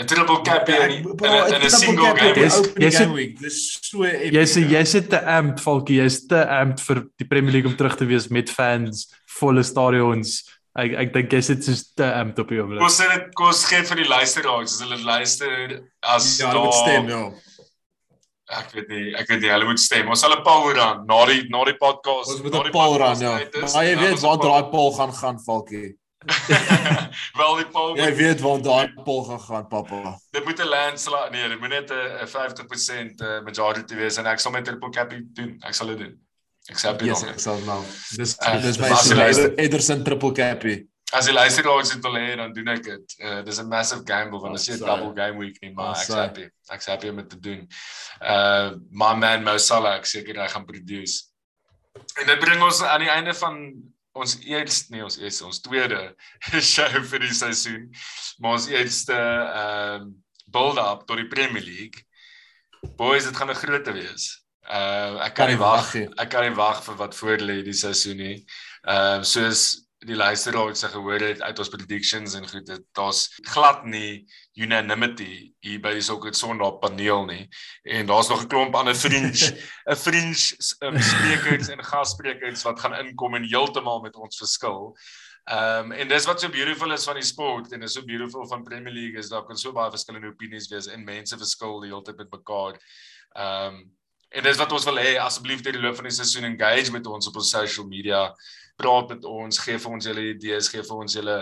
'n triple cap hier in 'n single game. Yes, yes, dis so Jy's jy's te amp Falkie, jy's te amp vir die Premier League om terug te wees met fans, volle stadions. Ek ek dink jy's dit soos te amp op die oomblik. Kom sê dit kom gee vir die luisteraars as hulle luister as ja, daar stem ja ek weet nie, ek weet nie, hulle moet stem. Ons sal 'n poll run na die na die podcast. Ons moet 'n poll run, ja. Maar jy weet waar daai poll gaan gaan, Falkie. [laughs] Wel die poll. Jy weet waar daai poll gaan gaan, pappa. Dit moet 'n landslide, nee, dit moet net 'n 50% eh, majority wees en ek sal met triple cap doen. Ek sal dit doen. Ek sal dit doen. Ek sal nou. Dis uh, dis my Ederson triple cap. As jy luister oor dit wil hê dan doen ek dit. Uh, dis 'n massive gamble want as jy 'n double game week nie, maar ek's happy. Ek's happy om dit te doen. Uh my man Mo Salah, ek seker hy gaan produce. En dit bring ons aan die einde van ons eerste nee, ons eerste ons tweede [laughs] show vir die seisoen. Maar ons eerste ehm uh, build-up tot die Premier League. Boys, dit gaan 'n groot te wees. Uh ek kan nie wag nie. Ek kan nie wag vir wat voor lê die seisoen nie. Ehm uh, soos die luisteraars se gehoor het uit ons predictions en goed dit daar's glad nie unanimity hier by die Soccer Sondag paneel nie en daar's nog 'n klomp ander fringe [laughs] 'n fringe um, sprekers en gassprekers wat gaan inkom en heeltemal met ons verskil. Ehm um, en dis wat so beautiful is van die sport en is so beautiful van Premier League is daar kan so baie verskillende opinies wees en mense verskil die hele tyd met mekaar. Ehm um, en dis wat ons wil hê asseblief deur die loop van die seisoen engage met ons op ons social media praat met ons, gee vir ons julle idees, gee vir ons julle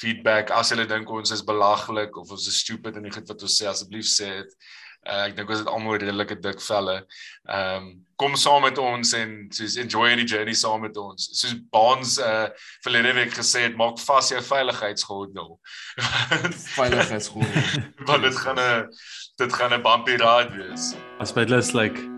feedback. As julle dink ons is belaglik of ons is stupid en nie goed wat ons sê, asseblief sê dit. Uh, ek dink ons het almal redelike dik velle. Ehm um, kom saam met ons en soos enjoy any journey saam met ons. Soos Baans uh verlede week gesê het, maak vas jou veiligheidsgordel. [laughs] veiligheidsgordel. Want dit gaan 'n dit gaan 'n bumpy ride wees. As by lus like